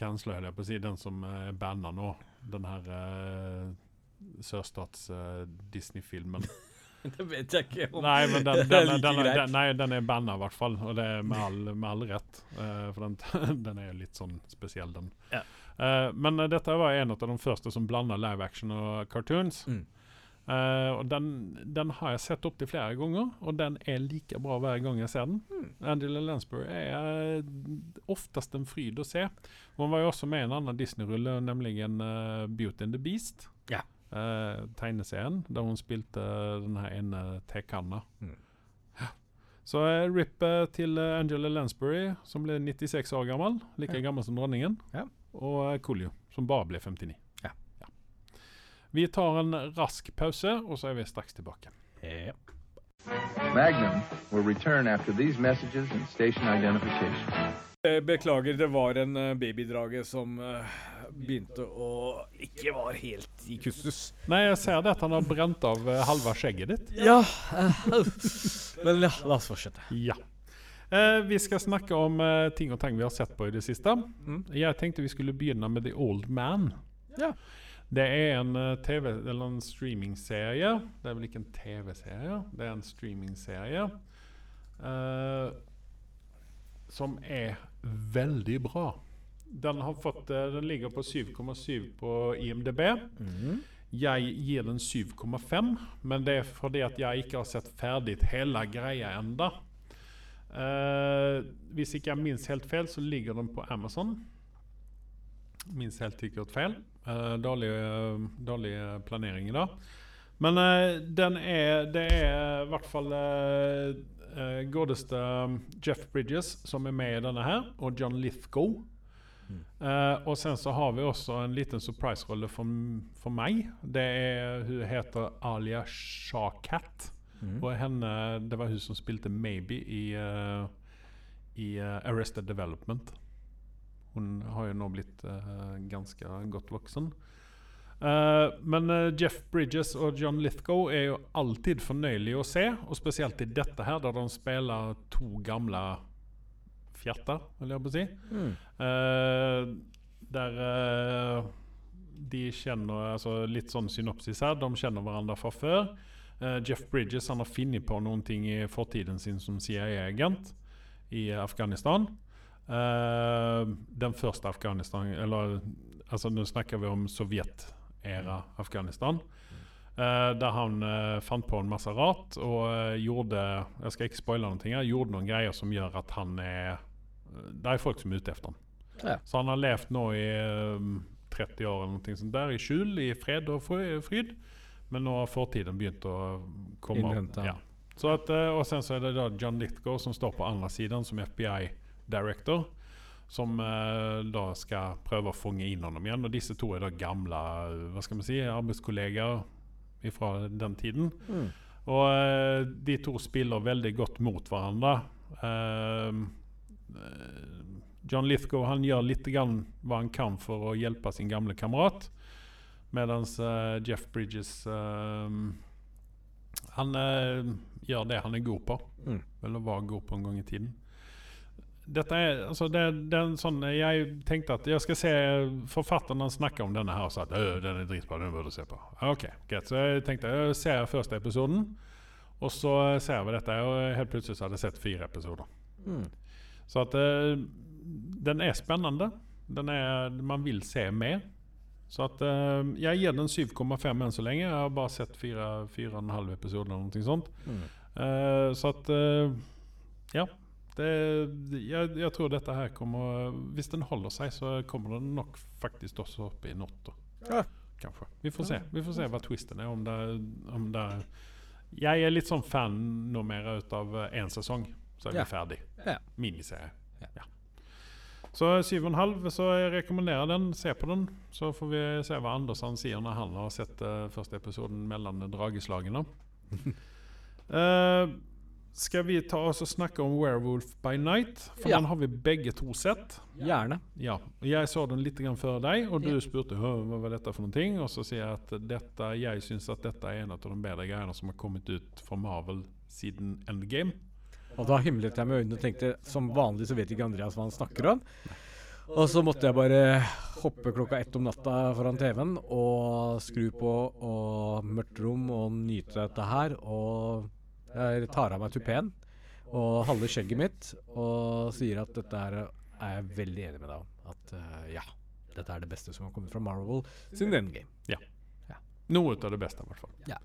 uh, jeg på å si. Den som uh, er banna nå. Den her uh, sørstats-Disney-filmen. det vet jeg ikke om. nei, men den, den, den, den, nei, er banna i hvert fall. Og det er med all, med all rett. Uh, for den, den er jo litt sånn spesiell, den. Ja. Uh, men eh, dette var en av de første som blanda live action og cartoons. Mm. Eh, og den, den har jeg sett opptil flere ganger, og den er like bra hver gang jeg ser den. Mm. Angela Lansbury er oftest en fryd å se. Hun var jo også med i en annen Disney-rulle, nemlig en uh, Beauty and the Beast. Ja. Uh, tegneserien, der hun spilte den her ene tekanna. Mm. Så rip til Angela Lansbury, som ble 96 år gammel. Like Ja. gammel som dronningen. Ja. Og Coolio, som bare ble 59. Vi tar en rask pause, og så er vi straks tilbake. Yep. Magnum will return after these messages and station identification. Eh, Beklager, det var en eh, babydrage som eh, begynte å ikke var helt i kustus. Nei, jeg ser det at han har brent av eh, halve skjegget ditt. Ja. Men ja, la oss fortsette. Ja. Eh, vi skal snakke om ting og ting vi har sett på i det siste. Mm. Jeg tenkte vi skulle begynne med The Old Man. Ja. Det er en eh, TV, eller en streamingserie. Det er vel ikke en TV-serie, det er en streamingserie. Uh, som er veldig bra. Den, har fått, eh, den ligger på 7,7 på IMDb. Jeg gir den 7,5, men det er fordi at jeg ikke har sett ferdig hele greia enda. Uh, hvis ikke jeg minst helt feil, så ligger den på Amazon. Minst helt sikkert feil. Eh, dårlig, eh, dårlig eh, planering dag. Men den er Det er i hvert fall godeste um, Jeff Bridges som er med i denne her, og John Lithgow. Eh, og sen så har vi også en liten surprise-rolle for, for meg. Det er Hun heter Alia Shawkat. Og henne, det var hun som spilte Maybe i, uh, i uh, Arrested Development. Hun har jo nå blitt eh, ganske godt voksen. Uh, men uh, Jeff Bridges og John Lithgow er jo alltid fornøyelige å se. Og spesielt i dette her, der de spiller to gamle fjerter, vil jeg på si. Uh, der de kjenner altså Litt sånn synopsis her. De kjenner hverandre fra før. Jeff Bridges han har funnet på noen ting i fortiden sin som CIA-agent i Afghanistan. Eh, den første Afghanistan Eller altså nå snakker vi om sovjet-æra Afghanistan. Uh, der han uh, fant på en masse rart og gjorde Jeg skal ikke spoile noen ting her. Gjorde noen greier som gjør at han er Det er folk som er ute etter ham. Ja. Så han har levd nå i eh, 30 år eller noe sånt der, i skjul, i fred og fryd. Men nå har fortiden begynt å komme Innhente. Ja. Så at, og sen så er det da John Litgaard som står på andre siden som FBI director. Som eh, da skal prøve å fange inn ham igjen. Og disse to er da gamle eh, hva skal man si, arbeidskollegaer fra den tiden. Mm. Og eh, de to spiller veldig godt mot hverandre. Eh, eh, John Lithgow han gjør litt grann hva han kan for å hjelpe sin gamle kamerat. Mens Jeff Bridges Han eh, gjør det han er god på. Mm. Eller var god på en gang i tiden. Dette er, altså det, det er en sånn Jeg tenkte at jeg skal se forfatteren han snakker om denne her og sa at «Øh, den er dritbra, den burde du se på. Ok, greit. Så jeg tenkte jeg ser første episoden, og så ser vi dette. Og helt plutselig så hadde jeg sett fire episoder. Mm. Så at eh, den er spennende. Den er, man vil se mer. Så at eh, jeg gir den 7,5 enn så lenge. Jeg har bare sett fire, fire og en halv episode eller noe sånt. Mm. Uh, så at uh, Ja. Det, jeg, jeg tror dette her kommer Hvis den holder seg, så kommer den nok faktisk også opp i natt. Ja. Kanskje. Vi får se Vi får se hva twisten er. Om det, om det Jeg er litt sånn fan nå mer ut av én sesong, så er vi Ja. ferdig. Ja. Miniserie. Ja. Så 7,5, så jeg rekommenderer den. Se på den. Så får vi se hva Andersson sier når han har sett uh, første episoden mellom drageslagene. Eh, skal vi ta oss og snakke om Werewolf by Night? For Ja. den har vi begge to sett. Gjerne. Ja. Jeg så den litt grann før deg, og du Ja. spurte hva var dette for noen ting. Og så sier jeg at dette, jeg syns at dette er en av de bedre greiene som har kommet ut fra Marvel siden Endgame. Og da himlet jeg med øynene og tenkte som vanlig så vet ikke Andreas hva han snakker om. Og så måtte jeg bare hoppe klokka ett om natta foran TV-en og skru på og mørkt rom og nyte dette her. Og jeg tar av meg tupeen og halve skjegget mitt og sier at dette er, er jeg veldig enig med deg om. At uh, ja, dette er det beste som har kommet fra Marvel siden den game. Noe av det beste, i hvert fall. Ja.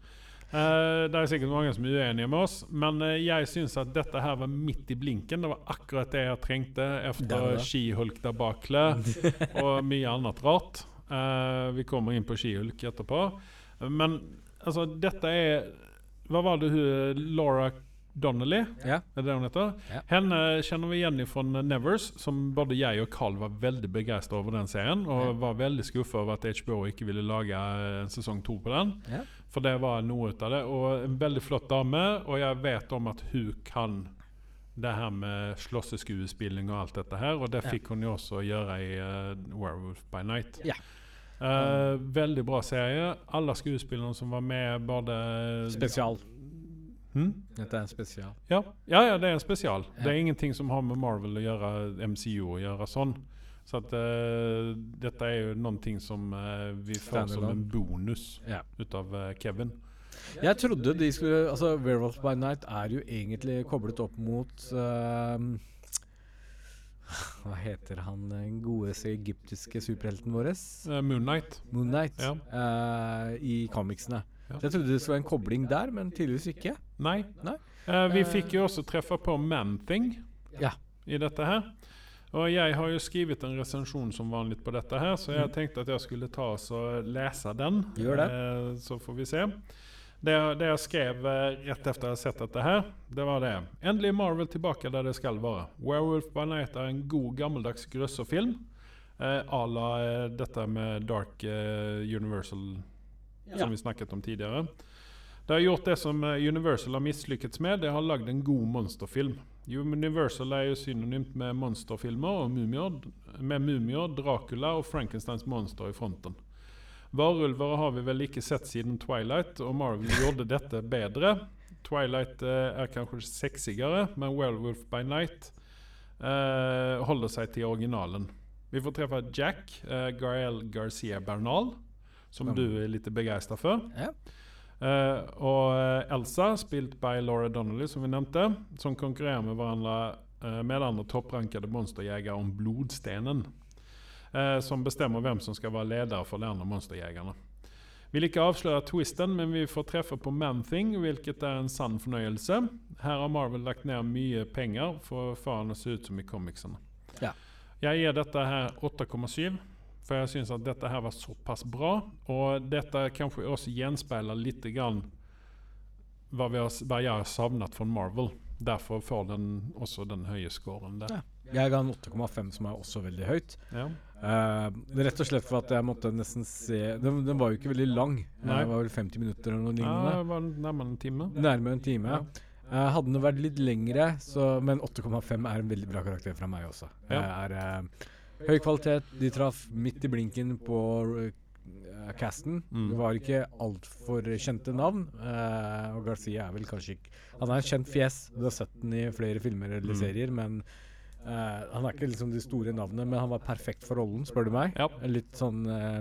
Uh, det er sikkert mange som er uenige med oss, men eh, jeg syns at dette her var midt i blinken. Det var akkurat det jeg trengte etter skihulk-debaklet og mye annet rart. Uh, vi kommer inn på skihulk etterpå. Men altså, dette er Hva var det hun Laura Donnelly? Ja. Er det hun heter? Ja. Henne kjenner vi igjen fra Nevers, som både jeg og Carl var veldig begeistra over den serien. Og Ja. var veldig skuffa over at HBO ikke ville lage en sesong to på den. Ja. For det var noe ut av det. Og en veldig flott dame, og jeg vet om at hun kan det her med slåsseskuespilling og alt dette her. Og det fikk hun jo også gjøre i uh, Werewolf by Night. Ja. Eh, veldig bra serie. Alle skuespillerne som var med, både Spesial. Hmm? Dette er en spesial. Ja. ja, ja, det er en spesial. Ja. Det er ingenting som har med Marvel å gjøre, MCU å gjøre sånn. Så at uh, dette er jo noen ting som uh, vi får som en bonus Ja. ut av uh, Kevin. Jeg trodde de skulle Altså, Werewolf by Night er jo egentlig koblet opp mot ehm, Hva heter han den godeste egyptiske superhelten vår? Uh, Moon Knight. Moon Knight. Ja. uh, I comicsene. Ja. Så jeg trodde det skulle være en kobling der, men tydeligvis ikke. Nei. Nei. Uh, vi Eh. fikk jo også treffe på Man-Thing Ja. i dette her. Og jeg har jo skrevet en resensjon som vanlig på dette her, så jeg Mm. tenkte at jeg skulle ta oss og lese den. Gjør det. Uh, så får vi se. Det, det jeg skrev eh, rett etter jeg har sett dette her, det var det. Endelig er Marvel tilbake der det skal være. Werewolf by Night er en god, gammeldags grøsserfilm. Eh, à la eh, dette med Dark eh, Universal, Ja. som vi snakket om tidligere. Det har gjort det som eh, Universal har mislykkes med. Det har lagd en god monsterfilm. Universal er jo synonymt med monsterfilmer og mumier, med mumier, Dracula og Frankensteins monster i fronten. Varulver har vi vel ikke sett siden Twilight, og Marvel gjorde dette bedre. Twilight eh, er kanskje sexigere, men Werewolf by Night eh, holder seg til originalen. Vi får treffe Jack, eh, Gael Garcia Bernal, som du er litt begeistra for. Ja. Uh, og eh, Elsa, spilt by Laura Donnelly, som vi nevnte, som konkurrerer med hverandre uh, med andre topprankede monsterjegere om blodstenen. Eh, som bestemmer hvem som skal være leder for de andre monsterjegerne. Vil ikke avsløre twisten, men vi får treffe på Man-Thing, hvilket er en sann fornøyelse. Her har Marvel lagt ned mye penger for å få han å se ut som i comicsene. Ja. Jeg gir dette her 8,7, for jeg syns at dette her var såpass bra. Og dette kanskje også gjenspeiler litt grann hva, vi har, hva jeg har savnet fra Marvel. Derfor får den også den høye scoren der. Ja. Jeg ga en 8,5, som er også veldig høyt. Ja. Eh, det er rett og slett for at jeg måtte nesten se Den, den var jo ikke veldig lang. Nei. Det var vel 50 minutter eller noe Ja, lignende. det var nærmere en time. Nærmere en time. Ja. Uh, hadde den vært litt lengre, så, men 8,5 er en veldig bra karakter fra meg også. Det Ja. er uh, høy kvalitet. De traff midt i blinken på eh, casten. Mm. Det var ikke altfor kjente navn. eh, og Garcia er vel kanskje ikke Han er en kjent fjes. Du har sett den i flere filmer eller Mm. serier, men eh, han er ikke liksom det store navnet, men han var perfekt for rollen, spør du meg. Ja. Litt sånn uh,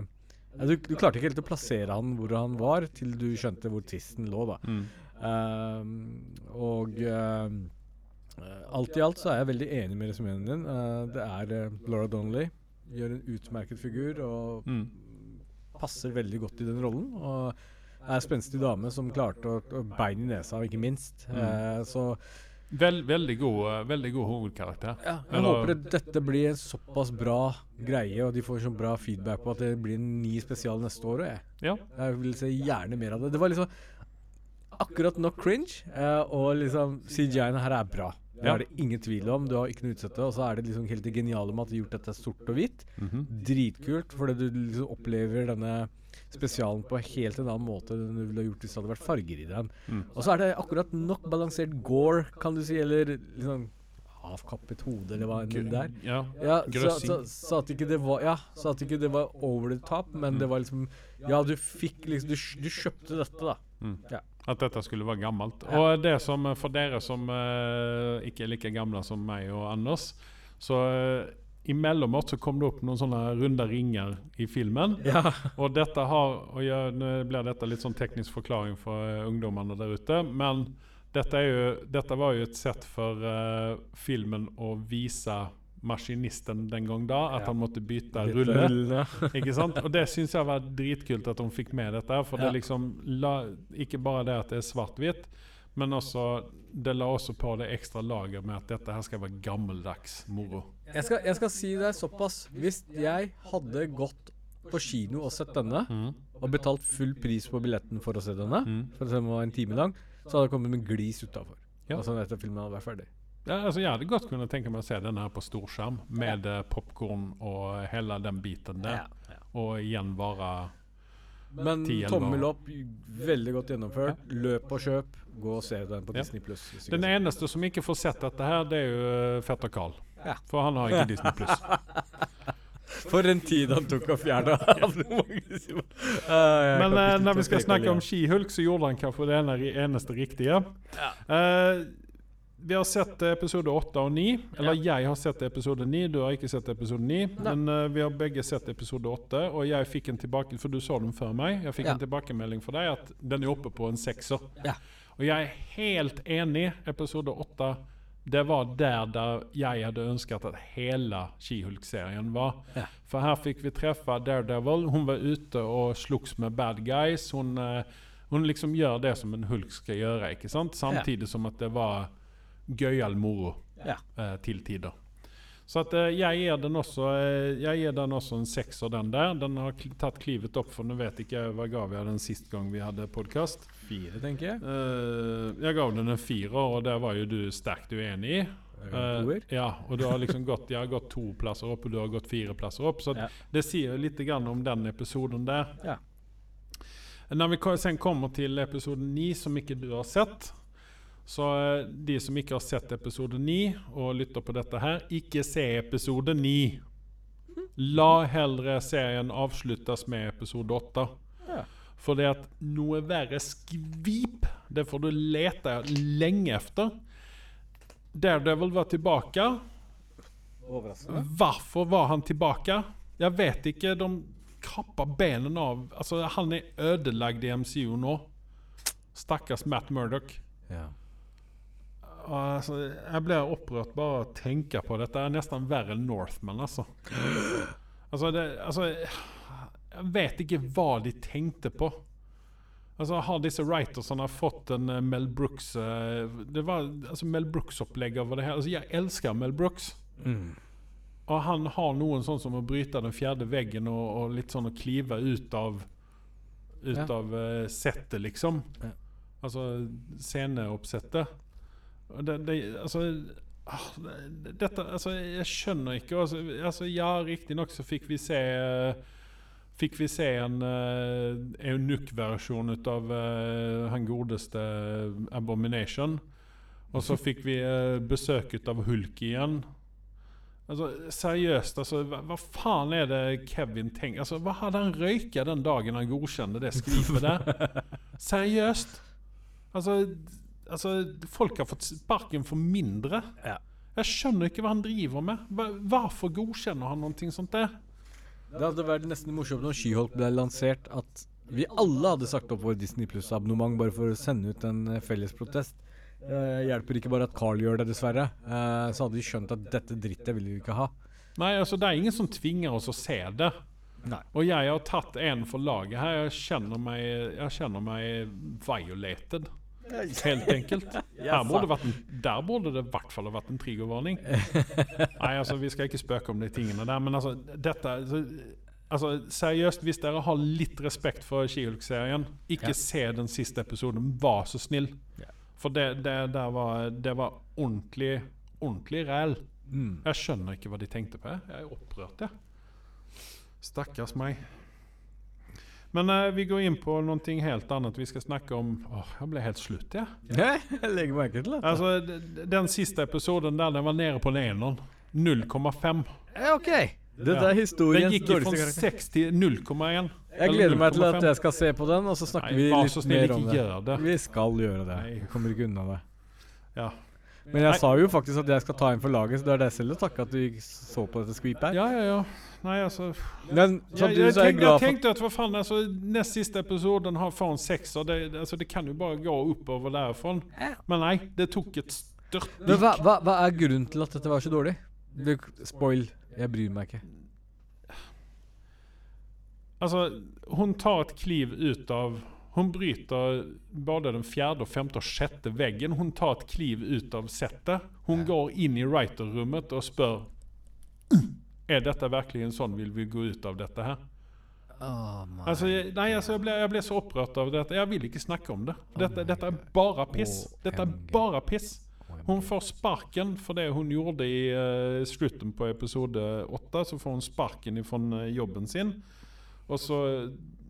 du, du klarte ikke helt å plassere han hvor han var, til du skjønte hvor tvisten lå, da. Mm. Uh, og alt i alt så er jeg veldig enig med resumeen din. Det er uh, Laura Donnelly. Gjør en utmerket figur og Mm. passer veldig godt i den rollen. Og er en spenstig dame som klarte å, å bein i nesa, ikke minst. Mm. Så Vel, veldig, god, eh, veldig god hovedkarakter. ja, jeg Eller- håper at dette blir en såpass bra greie, og de får så bra feedback på at det blir en ny spesial neste år. Jeg. Ja. Jeg vil se gjerne mer av det. Det var liksom akkurat nok cringe, eh, og liksom CGI-en her er bra. Det Ja. er det ingen tvil om. Du har ikke noe utsette. Og så er det liksom helt det geniale med at de har gjort dette sort og hvitt. Mhm. Dritkult, fordi du liksom opplever denne spesialen på helt en annen måte enn du ville gjort hvis det hadde vært farger i den. Mm. Og så er det akkurat nok balansert gore, kan du si, eller liksom avkappet hode, eller hva enn det er. Ja. Ja, så, så, så at ikke det var Ja, så at ikke det var over the top, men Mm. det var liksom Ja, du fikk liksom Du, du kjøpte dette, da. Mm. Ja. At dette skulle være gammelt. Ja. Og det som for dere som uh, ikke er like gamle som meg og Anders, så uh, imellomot så kom det opp noen sånne runde ringer i filmen. Ja. Og dette har og jeg, Nå blir dette litt sånn teknisk forklaring for eh, ungdommene der ute, men dette, jo, dette var jo et sett for uh, filmen å vise maskinisten den gang da, at Ja. han måtte bytte rulle. rulle. Ikke sant? Og det syns jeg var dritkult at de fikk med dette. For Ja. det liksom la, Ikke bare det at det er svart-hvitt, men også det la også på det ekstra laget med at dette her skal være gammeldags moro. Jeg skal, jeg skal si deg såpass. Hvis jeg hadde gått på kino og sett denne, Mm. og betalt full pris på billetten for å se denne, Mm. for den var en time lang, så hadde jeg kommet med glis utafor. Ja. Altså etter filmen hadde vært ferdig. Ja, altså, jeg hadde godt kunnet tenke meg å se denne her på storskjerm med ja. popkorn og hele den biten der. Og igjen bare Men 10-11 tommel opp, veldig godt gjennomført. Løp og kjøp. Gå og se den på Disney pluss. Den eneste som ikke får sett dette her, det er jo eh, fetter Carl. Ja. For han har ikke Disney pluss. For en tid han tok å fjerne abonnementet. Men uh, når vi skal snakke om She-Hulk, så gjorde han kanskje det ene, eneste riktige. Eh, vi har sett episode 8 og 9. Eller jeg har sett episode 9, du har ikke sett episode 9. Men uh, vi har begge sett episode 8, og jeg fikk en tilbake For du så den før meg. Jeg fikk Ja. en tilbakemelding for deg at den er oppe på en sekser. Ja. Og jeg er helt enig. Episode 8 det var der, der jeg hadde ønsket at hele She-Hulk-serien var. Ja. For her fikk vi treffe Daredevil. Hun var ute og slogs med bad guys. Hun, eh, hun liksom gjør det som en hulk skal gjøre, ikke sant? Samtidig som at det var gøyal moro Ja. eh, til tider. Så at eh, jeg gir den også eh, Jeg gir den også en sekser, den der. Den har tatt klivet opp, for nå vet ikke jeg hva gav jeg den sist gang vi hadde podkast. Fire, tenker jeg. Eh, jeg gav den en firer, og det var jo du sterkt uenig i. Uh, ja, og du har liksom gått, jeg har gått to plasser opp, og du har gått fire plasser opp. Så Ja. det sier litt grann om den episoden der. Ja. Når vi sen kommer til episode 9, som ikke du har sett Så eh, de som ikke har sett episode 9 og lytter på dette her, ikke se episode 9. La heller serien avsluttes med episode 8. Ja. For det at noe verre skvip, det får du lete lenge efter. Daredevil var tilbake. Overraskende. Hvorfor var han tilbake? Jeg vet ikke. De kappa benen av Altså, han er ødelagt i MCU nå. Stakkars Matt Murdoch. Ja. Altså, jeg blir opprørt bare av å tenke på dette. Det er nesten verre enn Northman, altså. Altså, det, altså Jeg vet ikke hva de tenkte på. Altså Har disse writersene fått en eh, Mel Brooks eh, Det var altså Mel Brooks-opplegg over det her. Altså, jeg elsker Mel Brooks. Mm. Og han har noen sånn som å bryte den fjerde veggen og, og litt sånn å klyve ut av Ut Ja. av uh, settet, liksom. Ja. Altså sceneoppsettet. Det, det Altså ah, Dette Altså, jeg skjønner ikke. Altså, altså ja, riktignok så fikk vi se Fikk vi se en uh, eunukkversjon ut av uh, han godeste Abomination. Og så fikk vi uh, besøk ut av Hulk igjen. Altså, seriøst, altså, hva, hva faen er det Kevin tenker Altså, Hva hadde han røyka den dagen han godkjente det skrivet der? Seriøst? Altså, altså Folk har fått sparken for mindre. Ja. Jeg skjønner ikke hva han driver med. Hvorfor godkjenner han noe sånt der? Det hadde vært nesten morsomt når She-Hulk ble lansert, at vi alle hadde sagt opp vår Disney Pluss-abonnement bare for å sende ut en eh, felles protest. Eh, hjelper ikke bare at Carl gjør det, dessverre. Eh, så hadde vi skjønt at dette drittet vil vi ikke ha. Nei, altså Det er ingen som tvinger oss å se det. Nei. Og jeg har tatt en for laget her. Jeg kjenner meg, jeg kjenner meg violated. Helt enkelt. Burde en, der burde det i hvert fall ha vært en triggervarning. Nei, altså, vi skal ikke spøke om de tingene der, men altså dette altså, altså, Seriøst, hvis dere har litt respekt for She-Hulk-serien, ikke Ja. se den siste episoden. Vær så snill. Ja. For det, det der var, det var ordentlig ordentlig ræl. Mm. Jeg skjønner ikke hva de tenkte på. Jeg er opprørt, jeg. Stakkars meg. Men eh, vi går inn på noe helt annet. Vi skal snakke om Åh, Jeg ble helt slutt, jeg. Ja. Jeg legger merke til det. Altså, d- den siste episoden der den var nede på eneren. 0,5. Ja, OK. Dette Ja. er historiens Den gikk fra dårligste karakter. 6 til 0,1. Jeg gleder meg til at jeg skal se på den, og så snakker Nei, vi vær litt snill, mer ikke om det. gjør det. Vi skal gjøre det. Nei. Vi kommer ikke unna det. Ja. Men jeg Nei. sa jo faktisk at jeg skal ta inn for laget, så det er deg selv å takke at du så på dette skvipet her. ja, ja, ja. Nei, altså Men samtidig jeg, så er jeg tenkte, glad jeg for tenkte at hva faen, altså, nest siste episoden har faen en sekser. Det, altså, det kan jo bare gå oppover derfra. Men nei, det tok et Men størtdykk. hva, hva, hva er grunnen til at dette var så dårlig? Du, spoil. Jeg bryr meg ikke. Altså, hun tar et kliv ut av Hun bryter både den fjerde, og femte og sjette veggen. Hun tar et kliv ut av settet. Hun går inn i writerrommet og spør Er dette virkelig en sånn vil vi gå ut av dette her? Altså, jeg, nei, altså, jeg ble, jeg ble så opprørt av dette. Jeg vil ikke snakke om det. Dette, dette er bare piss. Dette er bare piss. Hun får sparken for det hun gjorde i uh, slutten på episode åtte. Så får hun sparken fra jobben sin. Og så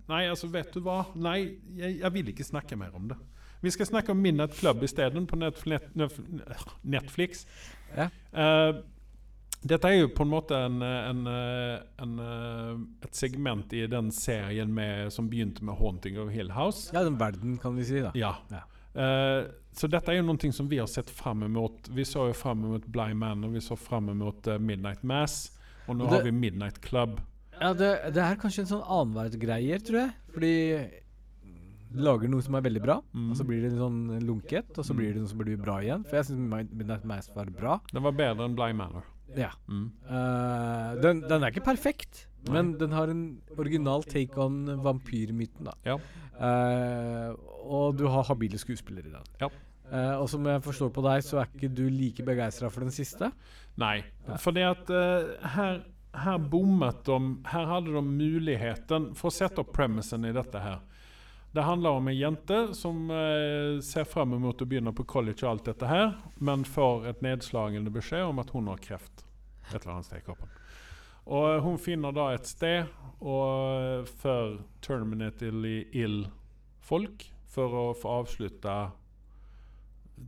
Nei, altså, vet du hva? Nei, jeg, jeg vil ikke snakke mer om det. Vi skal snakke om Midnight Club isteden, på Netflix. Ja. Uh, dette er jo på en måte en, en, eh, en, eh, et segment i den serien med, som begynte med 'Haunting of Hill House'. Ja, den verden, kan vi si, da. Ja. Ja. Uh, så dette er jo noe som vi har sett fram mot. Vi så jo fram mot Blind Man, og vi så fram mot Midnight Mass. Og nå Det- har vi Midnight Club. Ja, det, det er kanskje en sånn annenhver-greier, tror jeg. Fordi de lager noe som er veldig bra, Mm. og så blir det en sånn lunket, og så blir det noe som blir bra igjen. For jeg syns Midnight Mass var bra. Den var bedre enn Blind Manor. Ja. Mm. Uh, den, den er ikke perfekt, men den har en original take on vampyrmyten, da. Ja. Uh, og du har habile skuespillere i den. Ja. Uh, og som jeg forstår på deg, så er ikke du like begeistra for den siste. Nei, Ja. fordi at her, her bommet de Her hadde de muligheten For å sette opp premisen i dette her. Det handler om en jente som eh, ser frem mot å begynne på college og alt dette her, men får et nedslagende beskjed om at hun har kreft. Et eller annet sted i kroppen. Og eh, hun finner da et sted og for terminately ill folk for å få avslutta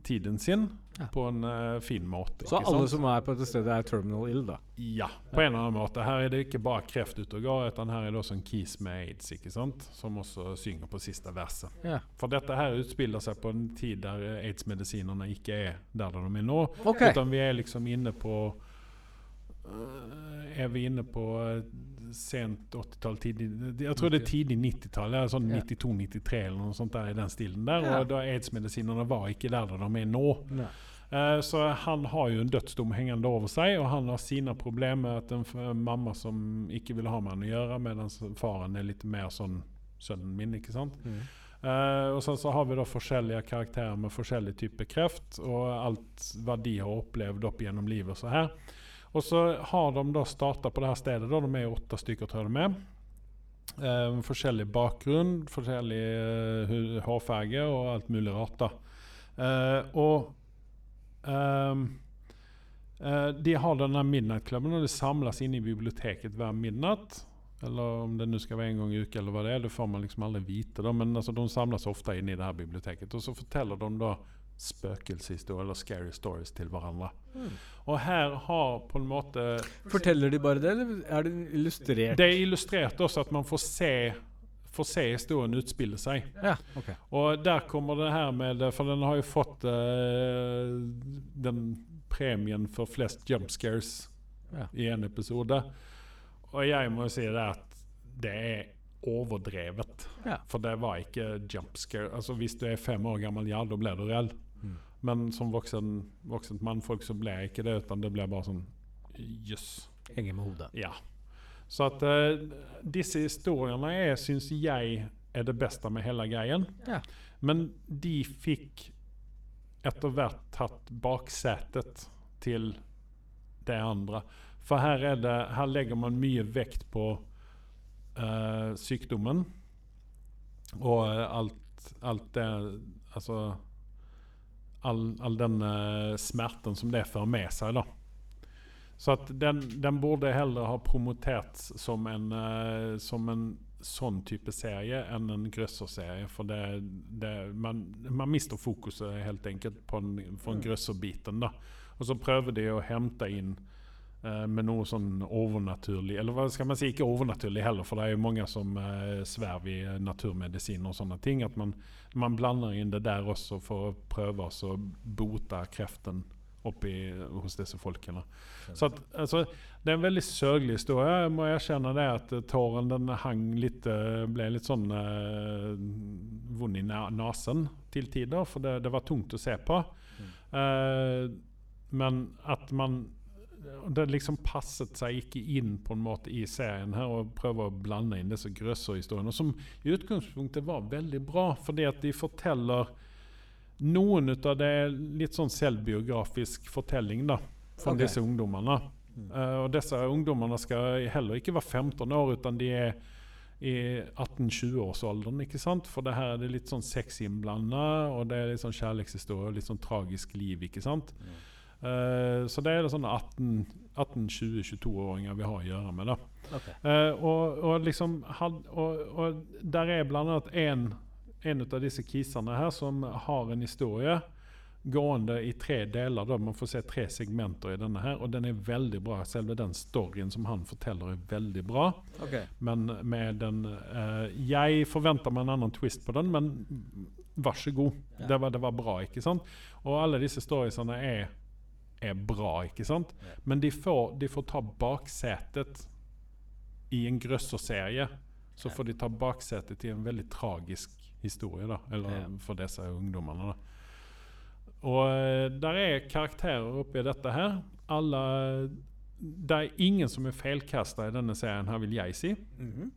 tiden sin Ja. på en uh, fin måte. Så ikke alle sant? som er på dette stedet, er terminal ill, da. Ja, på en eller annen måte. Her er det ikke bare kreft ute og går, utan her er det også en kis med aids, ikke sant? som også synger på siste verset. Ja. For dette her utspiller seg på en tid der aids-medisinerne ikke er der de er nå. Okay. Utan vi er liksom inne på uh, Er vi inne på øh, sent 80-tall, tidlig Jeg tror det er tidlig 90-tall. Sånn 92-93 eller noe sånt der i den stilen der. Og da aids-medisinerne var ikke der de er nå. Nei. Eh, så han har jo en dødsdom hengende over seg, og han har sine problemer med at en mamma som ikke vil ha med han å gjøre, mens faren er litt mer sånn sønnen min, ikke sant. Uh, og sen så har vi da forskjellige karakterer med forskjellig type kreft, og alt hva de har opplevd opp gjennom livet og så her. Og så har de da starta på det her stedet, da, de er åtte stykker, tror jeg de er. Eh, forskjellig bakgrunn, forskjellig eh, hårfarge og alt mulig rart. da. Eh, og ehm, eh, de har denne midnight-klubben, og de samles inne i biblioteket hver midnatt. Eller om det nå skal være en gang i uka, eller hva det er, det får man liksom aldri vite. Da. Men altså, de samles ofte inne i det her biblioteket, og så forteller de da spøkelseshistorier eller scary stories til hverandre. Og her har på en måte Forteller de bare det, eller er det illustrert? Det er illustrert også at man får se, får se historien utspille seg. Ja, okay. Og der kommer det her med For den har jo fått uh, den premien for flest jump scares Ja. i en episode. Og jeg må jo si det at det er overdrevet. Ja. For det var ikke jump scare. Altså Hvis du er fem år gammel, ja, da blir du redd. Men som voksen, voksent mannfolk så ble jeg ikke det, utan det ble bare sånn Jøss. Henger med hodet. Ja. Så at uh, disse historiene er, syns jeg er det beste med hele greien. Ja. Men de fikk etter hvert tatt baksetet til det andre. For her, er det, her legger man mye vekt på uh, sykdommen. Og eh, alt, alt det Altså all, all den eh, smerten som det fører med seg, da. Så at den, den burde heller ha promoterts som en, uh, som en sånn type serie enn en grøsserserie. For det, det, man, man mister fokuset helt enkelt på den, for den grøsserbiten. da. Og så prøver de å hente inn med noe sånn overnaturlig Eller hva skal man si, ikke overnaturlig heller, for det er jo mange som eh, sverver i eh, naturmedisin og sånne ting. At man, man blander inn det der også for å prøve å bote kreften oppi hos disse folkene. Så at, altså, det er en veldig sørgelig historie. Jeg må erkjenne det at eh, tåren den hang litt eh, ble litt sånn eh, vond i nesen til tider, for det, det var tungt å se på. Eh, men at man Det liksom passet seg ikke inn på en måte i serien her og prøve å blande inn disse grøsserhistoriene, som i utgangspunktet var veldig bra, fordi at de forteller noen av det litt sånn selvbiografisk fortelling da, fra okay. disse ungdommene. Uh, og disse ungdommene skal heller ikke være 15 år, utan de er i 18-20-årsalderen. ikke sant? For det her er det litt sånn sex innblanda, og det er litt sånn kjærlighetshistorie og litt sånn tragisk liv. ikke sant? Eh, så det er det sånne 18-20-22-åringer vi har å gjøre med. da. okay. uh, og, og liksom had, og, og der er annet en, en av disse kisene her som har en historie gående i tre deler. da Man får se tre segmenter i denne her, og den er veldig bra. Selve den storyen som han forteller, er veldig bra. Okay. Men med den uh, Jeg forventer meg en annen twist på den, men vær så god. Ja. Det, var, det var bra, ikke sant? Og alle disse storiesene er, er bra, ikke sant? Men de får, de får ta baksetet i en grøsserserie. Så får de ta baksetet i en veldig tragisk historie, da. Eller for disse ungdommene, da. Og eh, der er karakterer oppi dette her. Alle Det er ingen som er feilkasta i denne serien, her vil jeg si. Mhm.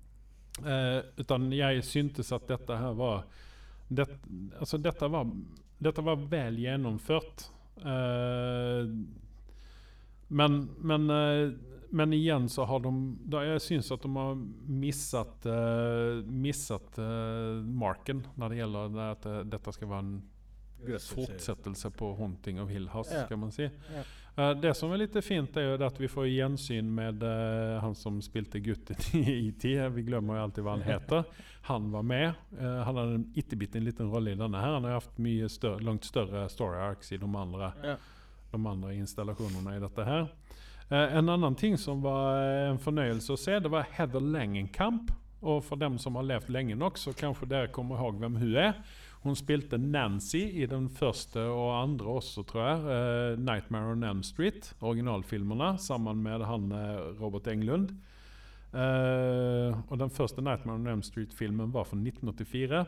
Eh, utan jeg syntes at dette her var det, altså dette var Dette var vel gjennomført. Eh, men men, eh, men igjen så har de da Jeg syns at de har misset uh, misset eh, marken når det gjelder det at eh, dette skal være en fortsettelse på 'Haunting of Hill House', Ja. kan man si. Ja. Eh, det som er litt fint, er jo at vi får gjensyn med uh, han som spilte gutten i IT. Vi glemmer jo alltid hva han heter. Han var med. Uh, han hadde en ittebitte liten rolle i denne. her Han har hatt mye større, langt større story arcs i de andre, Ja. de andre installasjonene i dette her. Uh, en annen ting som var en fornøyelse å se, det var Heather Langenkamp. Og for dem som har levd lenge nok, så kanskje dere kommer ihåg hvem hun er. Hun spilte Nancy i den første og andre også, tror jeg. Uh, 'Nightmare on Elm Street', originalfilmene, sammen med han eh, Robert Englund. Uh, og den første 'Nightmare on Elm Street'-filmen var fra 1984.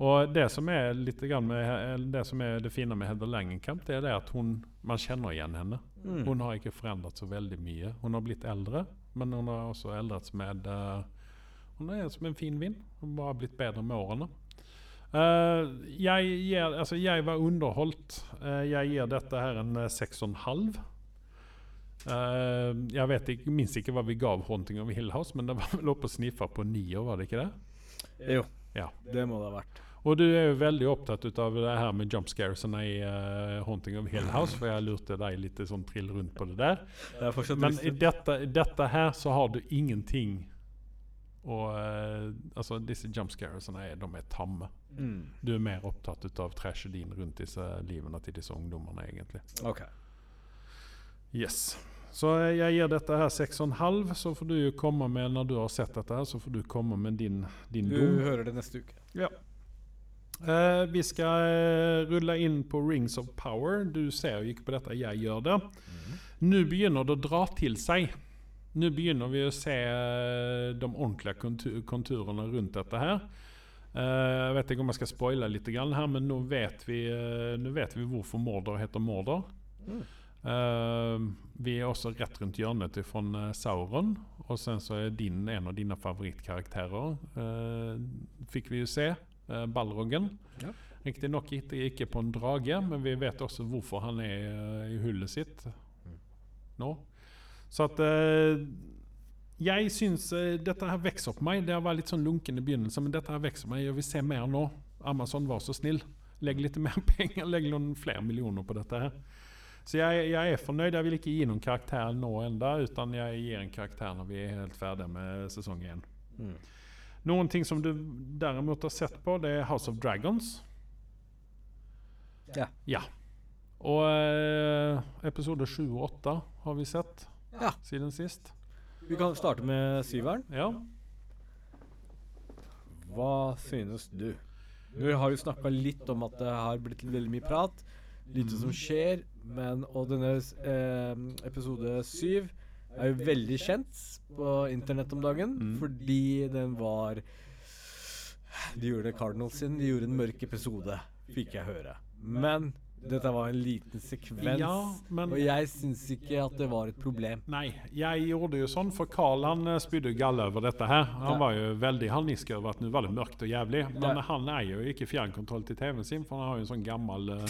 Og det som er litt grann med, det som er det fine med Heather Langenkamp, det er det at hun, man kjenner igjen henne. Mm. Hun har ikke forandret så veldig mye. Hun har blitt eldre, men hun har også eldret med uh, Hun er som en fin vind. Hun har blitt bedre med årene. Eh, jeg, gir, altså jeg var underholdt. Uh, jeg gir dette her en eh, seks og en halv. Eh, jeg vet ikke, minst ikke hva vi gav 'Haunting of Hill House', men det var vel oppe og sniffa på nier, var det ikke det? Jo, Ja. det må det ha vært. Og du er jo veldig opptatt av det her med jump scaresene i uh, 'Haunting of Hill House', for jeg lurte deg litt sånn trill rundt på det der. Det Men i dette, dette her så har du ingenting og eh, altså Disse jumpscaresene er, de er tamme. Mm. Du er mer opptatt ut av tragedien rundt disse livene til disse ungdommene, egentlig. Ok. Yes. Så jeg gir dette her 6,5, så får du jo komme med når du har sett dette her, så får du komme med din, din Du dom. hører det neste uke. Eh, vi skal eh, rulle inn på Rings of Power. Du ser jo ikke på dette, jeg gjør det. Nå begynner det å dra til seg. Nå begynner vi å se eh, de ordentlige kontur konturene rundt dette her. Eh, jeg vet ikke om jeg skal spoile litt, her, men nå vet vi, eh, nå vet vi hvorfor Mordor heter Mordor. Mm. Vi er også rett rundt hjørnet fra Sauron. Og sen så er din, en av dine favorittkarakterer, fikk vi jo se. Balrogen. Ja. Riktignok ikke, på en drage, men vi vet også hvorfor han er i hullet sitt nå. Så at eh, Jeg syns eh, dette her vokser på meg. Det var litt sånn lunken i begynnelsen, men dette her vokser meg. Jeg vil se mer nå. Amazon, vær så snill. Legg litt mer penger. Legg noen flere millioner på dette her. Så jeg, jeg er fornøyd. Jeg vil ikke gi noen karakter nå enda, utan jeg gir en karakter når vi er helt ferdige med sesong én. Mm. Noen ting som du derimot har sett på, det er House of Dragons. Ja. Ja. Og eh, episode sju og åtte har vi sett Ja. siden sist. Vi kan starte med syveren. Ja. Hva synes du? Vi har jo snakka litt om at det har blitt veldig mye prat. Lite som skjer. Men, og denne eh, episode syv er jo veldig kjent på internett om dagen Mm. fordi den var De gjorde Cardinals sin. De gjorde en mørk episode, fikk jeg høre. Men dette var en liten sekvens, Ja, men- og jeg syns ikke at det var et problem. Nei, jeg gjorde jo sånn, for Carl han eh, spydde galle over dette her. Han Ja. var jo veldig harnisk over at nå var det mørkt og jævlig. Men Ja. han er jo ikke fjernkontroll til TV-en sin, for han har jo en sånn gammel uh,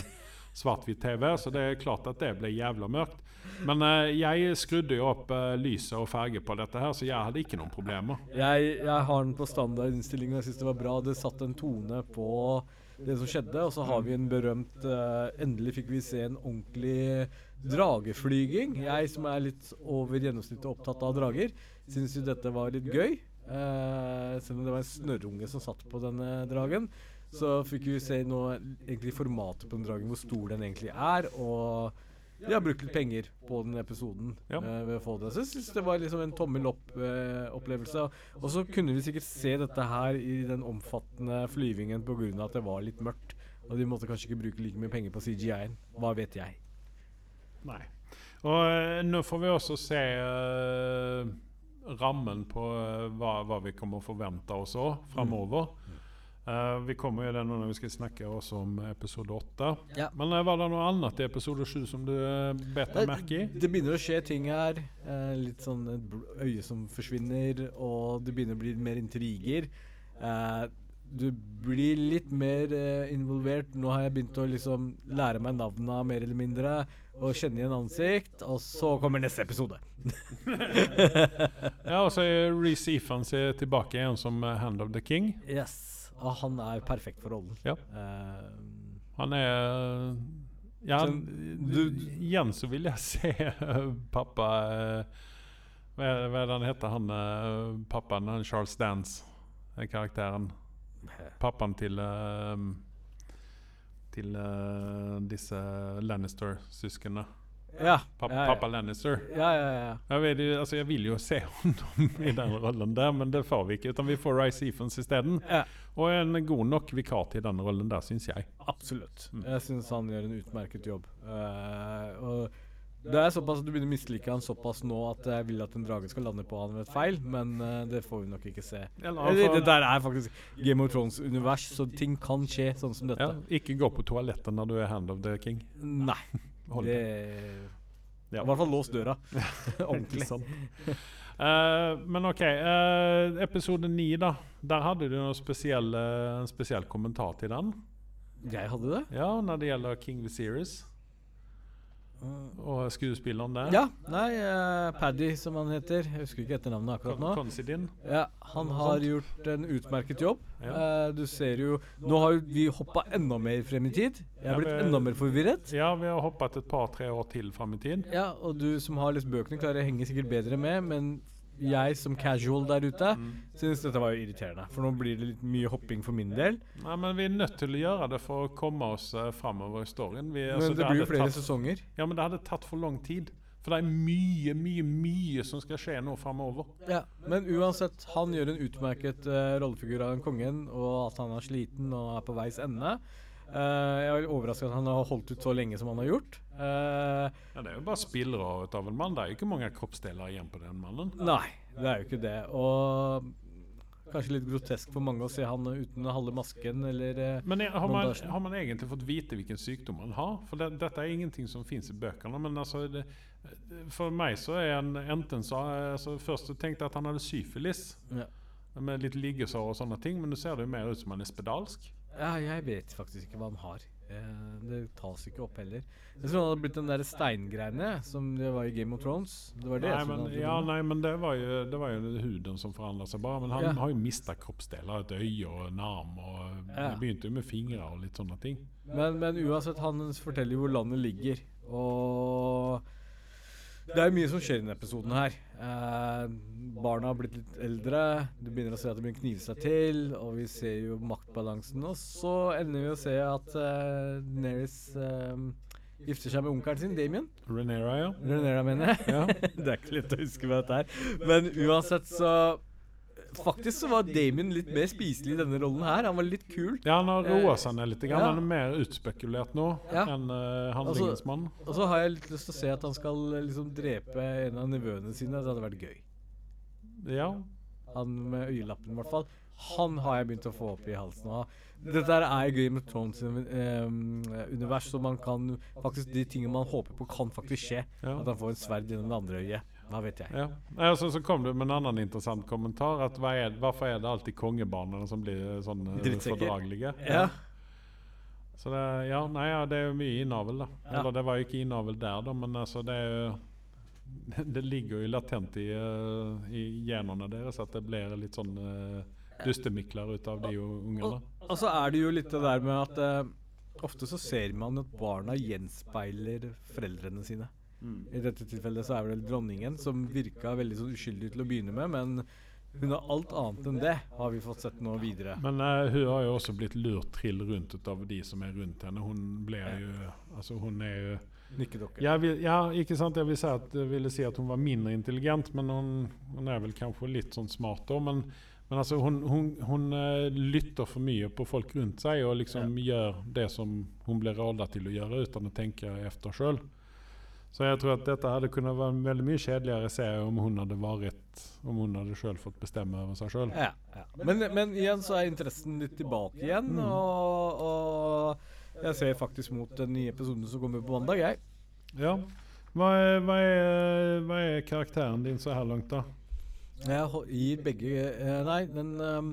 svart-hvitt TV, så det er klart at det ble jævla mørkt. Men uh, jeg skrudde jo opp uh, lyset og farge på dette her, så jeg hadde ikke noen problemer. Jeg, jeg har den på standardinnstilling, og jeg syns det var bra. Det satt en tone på det som skjedde. Og så har vi en berømt uh, Endelig fikk vi se en ordentlig drageflyging. Jeg som er litt over gjennomsnittet opptatt av drager, syns jo dette var litt gøy. Uh, selv om det var en snørrunge som satt på denne dragen. Så fikk vi se nå egentlig formatet på den dragen, hvor stor den egentlig er. Og de har brukt litt penger på den episoden Ja. Uh, ved å få det. Så jeg syns det var liksom en tommel opp-opplevelse. og så kunne vi sikkert se dette her i den omfattende flyvingen pga. at det var litt mørkt. Og de måtte kanskje ikke bruke like mye penger på CGI-en. Hva vet jeg. Nei. Og uh, nå får vi også se eh, rammen på eh, hva, hva vi kommer å forvente oss òg framover. Eh, vi kommer jo det nå når vi skal snakke også om episode åtte. Ja. Men eh, var det noe annet i episode sju som du uh, bet deg merke i? Det begynner å skje ting her. Uh, litt sånn et øye som forsvinner, og det begynner å bli mer intriger. Uh, du blir litt mer eh, involvert. Nå har jeg begynt å liksom lære meg navnene mer eller mindre, og kjenne igjen ansikt. Og så kommer neste episode. Ja, og så er Reece Ifans tilbake igjen som eh, Hand of the King. Yes. Og han er perfekt for rollen. Ja. Uh, Han er Ja, så, du, igjen så vil jeg se pappa eh, Hva er, er det han heter, han eh, pappaen? Han Charles Dance, den karakteren. Pappaen til Til disse Lannister-søsknene. Ja. Pappa, ja, ja. pappa Lannister. Ja, ja, ja. Jeg, vet, altså, jeg vil jo se honom i den rollen der, men det får vi ikke. Utan vi får Rice Ephens isteden. ja. Og en god nok vikar til den rollen der, syns jeg. Absolutt. Mm. Jeg syns han gjør en utmerket jobb. Uh, Det er såpass at Du begynner å mislike han såpass nå at jeg vil at en drage skal lande på han ved et feil, men uh, det får vi nok ikke se. Eller, Eller, det der er faktisk Game of Thrones-univers, så ting kan skje sånn som dette. ja, ikke gå på toalettet når du er hand of the king. Nei. Hold Det Ja. I hvert fall lås døra. Ordentlig. Eh, men OK. Uh, episode ni, da. Der hadde du noe spesiell, uh, en spesiell kommentar til den. Jeg hadde det. Ja, når det gjelder King Viserys og skuespilleren der. Ja. Nei, uh, Paddy, som han heter. Jeg husker ikke etternavnet akkurat nå. Considine. Ja, Han har gjort en utmerket jobb. Ja. Uh, du ser jo Nå har vi hoppa enda mer frem i tid. Jeg har blitt vi- enda mer forvirret. Ja, vi har hoppet et par-tre år til frem i tid. Ja, og du som har lest bøkene, klarer å henge sikkert bedre med, men jeg som casual der ute Mm. synes dette var jo irriterende. For nå blir det litt mye hopping for min del. Nei, men vi er nødt til å gjøre det for å komme oss uh, framover i storyen. Vi, Men det, det blir jo flere tatt- sesonger. Ja, men det hadde tatt for lang tid. For det er mye, mye, mye som skal skje nå framover. Ja, Men uansett, han gjør en utmerket uh, rollefigur av den kongen, og at han er sliten og er på veis ende. Uh, jeg er overraska at han har holdt ut så lenge som han har gjort. Eh, Ja, det er jo bare spillere av en mann. Det er jo ikke mange kroppsdeler igjen på den mannen. nei, det er jo ikke det. Og kanskje litt grotesk for mange å se han uten halve masken, eller eh, Men har, man, har man egentlig fått vite hvilken sykdom han har? For det, dette er ingenting som fins i bøkene. Men altså, det, for meg så er han enten så altså, Først tenkte jeg at han hadde syfilis, ja. med litt liggesår og sånne ting, men nå ser det jo mer ut som han er spedalsk. ja, jeg vet faktisk ikke hva han har. Eh, det tas ikke opp heller. Jeg tror det hadde blitt den der steingreiene som det var i Game of Thrones. Det var det Nei, men, ja, nei, men det var jo, det var jo huden som forandra seg bare. Men han Ja. har jo mista kroppsdeler. Et øye og en arm. Og Ja. Begynte jo med fingre og litt sånne ting. Men, men uansett, han forteller jo hvor landet ligger. Og det er mye som skjer i denne episoden her. Eh, barna har blitt litt eldre. Du begynner å se at de begynner å knive seg til. Og vi ser jo maktbalansen. Og så ender vi å se at eh, Daenerys eh, gifter seg med onkelen sin, Damien. Renera, ja. Renera, mener jeg. Ja. det er ikke lett å huske med dette her. Men uansett så Faktisk så var Damien litt mer spiselig i denne rollen her. Han var litt kul. Ja, han har roa seg ned litt. Ja. Han er mer utspekulert nå Ja. enn uh, handlingens mann. Og så har jeg litt lyst til å se at han skal eh, liksom drepe en av nevøene sine. Det hadde vært gøy. Ja. Han med øyelappen, i hvert fall. Han har jeg begynt å få opp i halsen av. Dette er Game of Thrones-univers, så man kan faktisk De tingene man håper på, kan faktisk skje. Ja. At han får en sverd gjennom det andre øyet. Hva vet jeg. Ja. Altså, så kom du med en annen interessant kommentar. At hva er, Hvorfor er det alltid kongebarna som blir sånn eh, fordragelige? Ja. Så det, ja, nei, ja, det er jo mye innavl, da. Eller det var jo ikke innavl der, da, men altså det er jo Det ligger jo latent i, eh, i genene deres at det blir litt sånn uh, dustemikler ut av de ungene. Og så er det jo litt det der med at uh, ofte så ser man at barna gjenspeiler foreldrene sine. I dette tilfellet så er det vel dronningen som virka veldig sånn uskyldig til å begynne med, men hun har alt annet enn det, har vi fått sett nå videre. Men uh, hun har jo også blitt lurt trill rundt ut av de som er rundt henne. Hun ble jo Altså, hun er jo Nikkedokke. Ja, ikke sant? Jeg, vil si at, jeg ville si at hun var mindre intelligent, men hun, hun er vel kanskje litt sånn smart da. Men, men altså, hun, hun, hun eh, lytter for mye på folk rundt seg og liksom gjør det som hun blir råda til å gjøre, uten å tenke efter sjøl. Så jeg tror at dette hadde kunnet være en veldig mye kjedeligere serie om hun hadde vært Om hun hadde sjøl fått bestemme over seg sjøl. Ja, ja. Men, men igjen så er interessen litt tilbake igjen, og, og jeg ser faktisk mot den nye episoden som kommer på mandag, jeg. Ja. Hva er, hva, er, hva er karakteren din så her langt, da? Jeg gir begge eh, Nei, den ehm,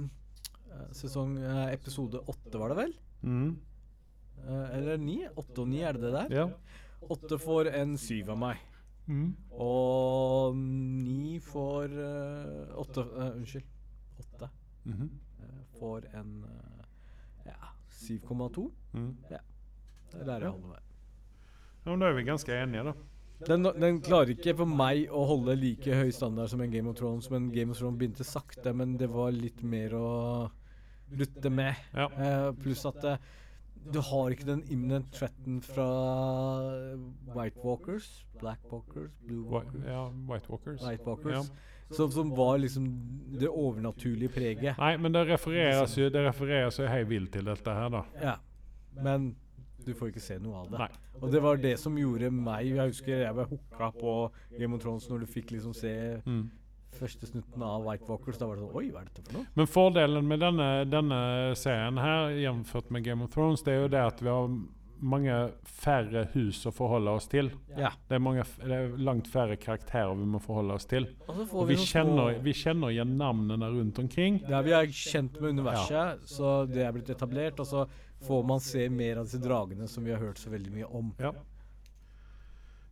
eh, sesong eh, episode åtte, var det vel? Mm. Eh, eller ni? Åtte og ni, er det det der? Ja. Åtte får en syv av meg. Mm. Og ni får uh, Åtte uh, Unnskyld. Åtte mm -hmm. uh, får en ja, 7,2. Mm. Det er der jeg holder meg. Ja, men da er vi ganske enige, da. Den, den klarer ikke for meg å holde like høy standard som en Game of Thrones, men Game of Thrones begynte sakte, men det var litt mer å rutte med. Ja. Pluss at du har ikke den imminent threaten fra White Walkers, Black Walkers, Blue Walkers. Walkers, ja, White Walkers. White Walkers Ja. som, som var liksom det overnaturlige preget. Nei, men det refereres jo det refereres jo hei vilt til dette her, da. Ja. Men du Du får ikke se noe av det. Nei. Og det var det som gjorde meg Jeg husker jeg var hooka på Game of Thrones når du fikk liksom se Mm. Første snutten av White Walkers. Da var det sånn Oi, hva er dette for noe? Men fordelen med denne, denne serien her, jevnført med Game of Thrones, det er jo det at vi har mange færre hus å forholde oss til. Ja. Det er, mange, det er langt færre karakterer vi må forholde oss til. Og Og vi, vi, kjenner, vi kjenner igjen navnene rundt omkring. Ja, vi er kjent med universet, så det er blitt etablert. Og så får man se mer av disse dragene som vi har hørt så veldig mye om. Ja.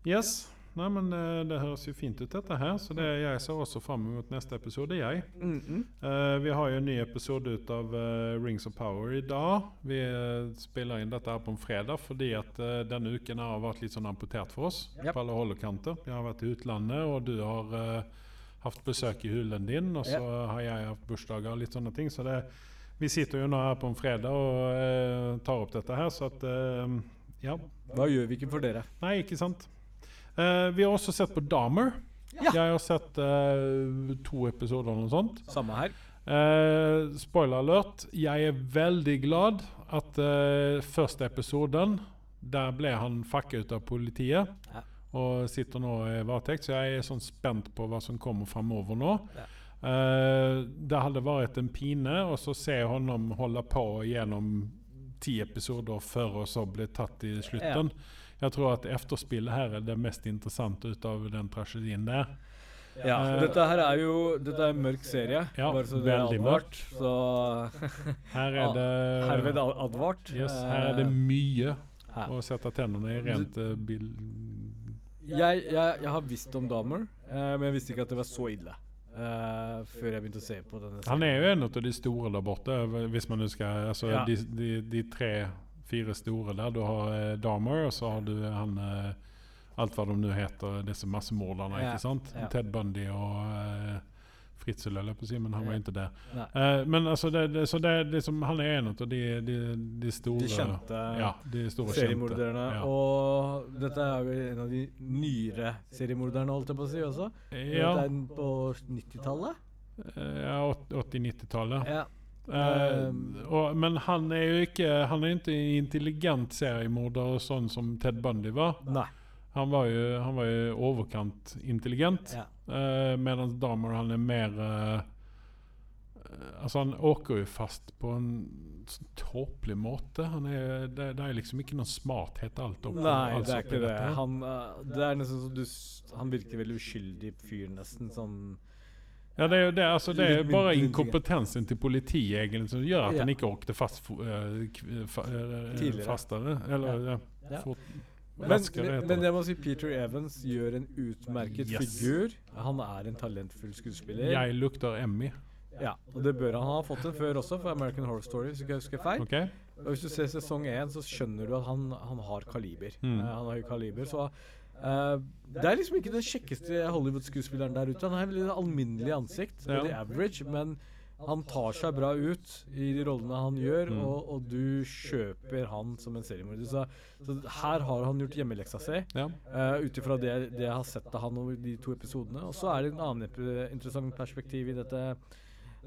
Yes. Nei, men eh, det høres jo fint ut, dette her. Så det, jeg ser også fram mot neste episode, jeg. Eh, vi har jo en ny episode ut av uh, Rings of Power i dag. Vi uh, spiller inn dette her på en fredag fordi at denne uken har vært litt sånn amputert for oss Yep. på alle holdekanter. Vi har vært i utlandet, og du har hatt besøk i hulen din, og så har jeg hatt bursdager og litt sånne ting. Så det, vi sitter jo nå her på en fredag og tar opp dette her, så at Ja. Hva gjør vi ikke for dere? Nei, ikke sant. Eh, vi har også sett på Dahmer. Ja. Jeg har sett uh, to episoder eller noe sånt. Samme her. Uh, spoiler alert. Jeg er veldig glad at første episoden Der ble han fucka ut av politiet. Ja. Og sitter nå i varetekt, så jeg er sånn spent på hva som kommer framover nå. Ja. Eh, det hadde vært en pine å så se honom holde på gjennom ti episoder før og så bli tatt i slutten. Jeg tror at efterspillet her er det mest interessante ut av den tragedien der. Ja, uh, dette her er jo Dette er en mørk serie. Ja, bare så det er advart. Så Her er det herved advart. Yes, her er det mye Her. å sette tennene i rent uh, bil... Jeg, jeg, jeg har visst om Dahmer, uh, men jeg visste ikke at det var så ille. Uh, før jeg begynte å se på denne Han er jo en av de store der borte, hvis man husker altså, Ja. de, de, de tre-fire store der. Du har eh, Dahmer, og så har du han eh, Alt hva de nå heter, disse massemorderne, Ja, ikke sant? ja. Ted Bundy og uh, Fritzel, på å si, men han var Ja. ikke der. Eh, men altså, det, det, så det, liksom, han er en av de, de, de store De kjente Ja, de store seriemorderne. kjente. Og dette er jo en av de nyere seriemorderne, holdt jeg på å si også. Ja, Dette er den på 90-tallet. Eh, ja 80-90-tallet. Ja. Um, og, men han er jo ikke Han er ikke intelligent seriemorder sånn som Ted Bundy var. Nei. Han var jo, han var jo overkant intelligent. Ja. Uh, Mens Dahmer han er mer eh, Altså Han åker jo fast på en sånn tåpelig måte. Han er, det, det er liksom ikke noen smarthet alt opp. Nei, alt det er ikke det. Han, det er nesten som du Han virker veldig uskyldig fyr, nesten. Sånn Ja, det er jo det. Altså, det er bare inkompetensen til politiet egentlig som gjør at Ja. han ikke åkte fast Tidligere. fastere. Eller ja. Ja. fort- Men, men, men jeg må si Peter Evans gjør en utmerket Yes. figur. Han er en talentfull skuespiller. Jeg lukter Emmy. Ja, og det bør han ha fått en før også, for American Horror Story. hvis ikke jeg husker feil. okay. Og Hvis du ser sesong én, så skjønner du at han, han har kaliber. Mm. Han har høy kaliber, så eh, Det er liksom ikke den kjekkeste Hollywood-skuespilleren der ute. Han har et veldig alminnelig ansikt, Ja. veldig average, men han tar seg bra ut i de rollene han gjør, Mm. og, og du kjøper han som en seriemorder. Så, så her har han gjort hjemmeleksa si. Ja. Uh, Ut ifra det, det jeg har sett av han over de to episodene. Og så er det en annen interessant perspektiv i dette,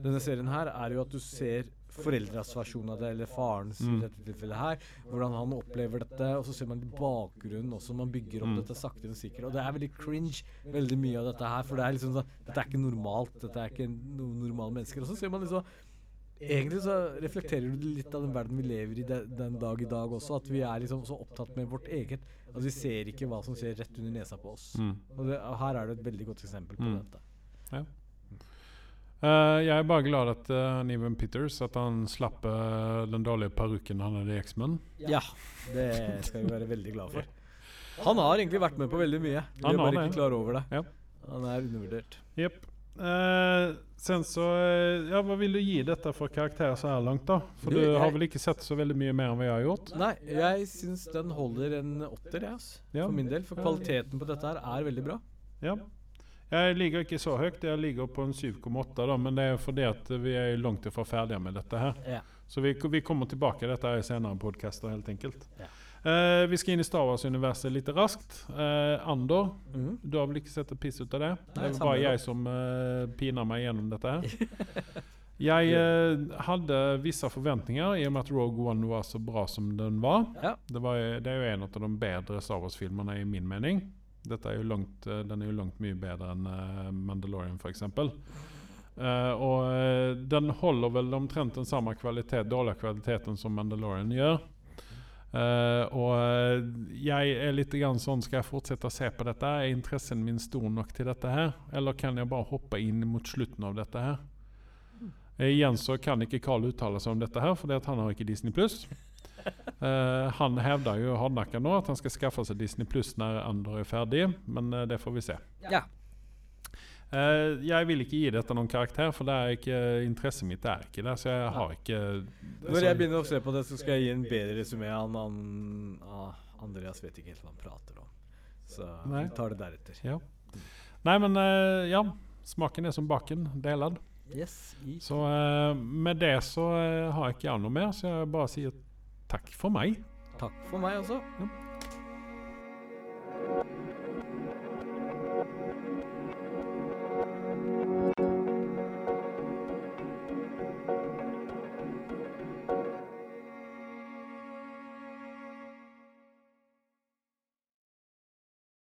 denne serien her, er jo at du ser foreldras versjon av det, eller farens Mm. i dette tilfellet her. Hvordan han opplever dette, og så ser man bakgrunnen også. Man bygger opp Mm. dette sakte, men sikkert. Og det er veldig cringe, veldig mye av dette her. For det er liksom sånn Dette er ikke normalt. Dette er ikke noen normale mennesker. Og så ser man liksom Egentlig så reflekterer du litt av den verden vi lever i de, den dag i dag også. At vi er liksom så opptatt med vårt eget. At vi ser ikke hva som skjer rett under nesa på oss. Mm. Og, det, og her er det et veldig godt eksempel på Mm. dette. Eh, jeg er bare glad at uh, Evan Peters At han slapp uh, den dårlige parykken han hadde i X-Men. Ja, det skal vi være veldig glad for. Han har egentlig vært med på veldig mye. Vi Han er har bare ikke klar over det. Ja. Han er undervurdert. Yep. Uh, sen så eh, Ja, hva vil du gi dette for karakter så her langt, da? For Du, du har vel ikke sett så veldig mye mer enn hva jeg har gjort? Nei, jeg syns den holder en åtter, jeg, altså. Ja. For min del. For kvaliteten på dette her er veldig bra. Ja. Jeg ligger ikke så høyt. Jeg ligger på en 7,8, da, men det er fordi at vi er langt ifra ferdige med dette her. Ja. Så vi, vi kommer tilbake til dette i senere podkaster, helt enkelt. Ja. Eh, vi skal inn i Star Wars-universet litt raskt. Eh, Andor, Mhm. du har vel ikke sett et piss ut av det? det Nei, samme bare jeg som eh, piner meg gjennom dette her. Jeg eh, hadde visse forventninger i og med at Rogue One var så bra som den var. Ja. Det, var det er jo en av de bedre Star Wars-filmene, i min mening. Dette er jo langt, eh, den er jo langt mye bedre enn uh, Mandalorian, f.eks. Uh, og eh, den holder vel omtrent den samme kvalitet, dårlige kvaliteten som Mandalorian gjør. Uh, og eh, jeg er litt sånn Skal jeg fortsette å se på dette? Er interessen min stor nok til dette her? Eller kan jeg bare hoppe inn mot slutten av dette her? Eh, igjen så kan ikke Carl uttale seg om dette her, for han har ikke Disney pluss. Eh, han hevder jo hardnakka nå at han skal skaffe seg Disney pluss når Andor er ferdig, men uh, det får vi se. Ja. Uh, jeg vil ikke gi dette noen karakter, for det er ikke interessen mitt er ikke det. Så jeg har ikke Når jeg begynner å se på det, så skal jeg gi en bedre resumé. Han, han, ah, Andreas vet ikke helt hva han prater om. Så Nei. vi tar det deretter. Ja. Nei, men ja. Smaken er som baken, delad. Yes. Så med det så har jeg ikke jeg noe mer, så jeg bare sier Takk for meg. Takk for meg også. Ja.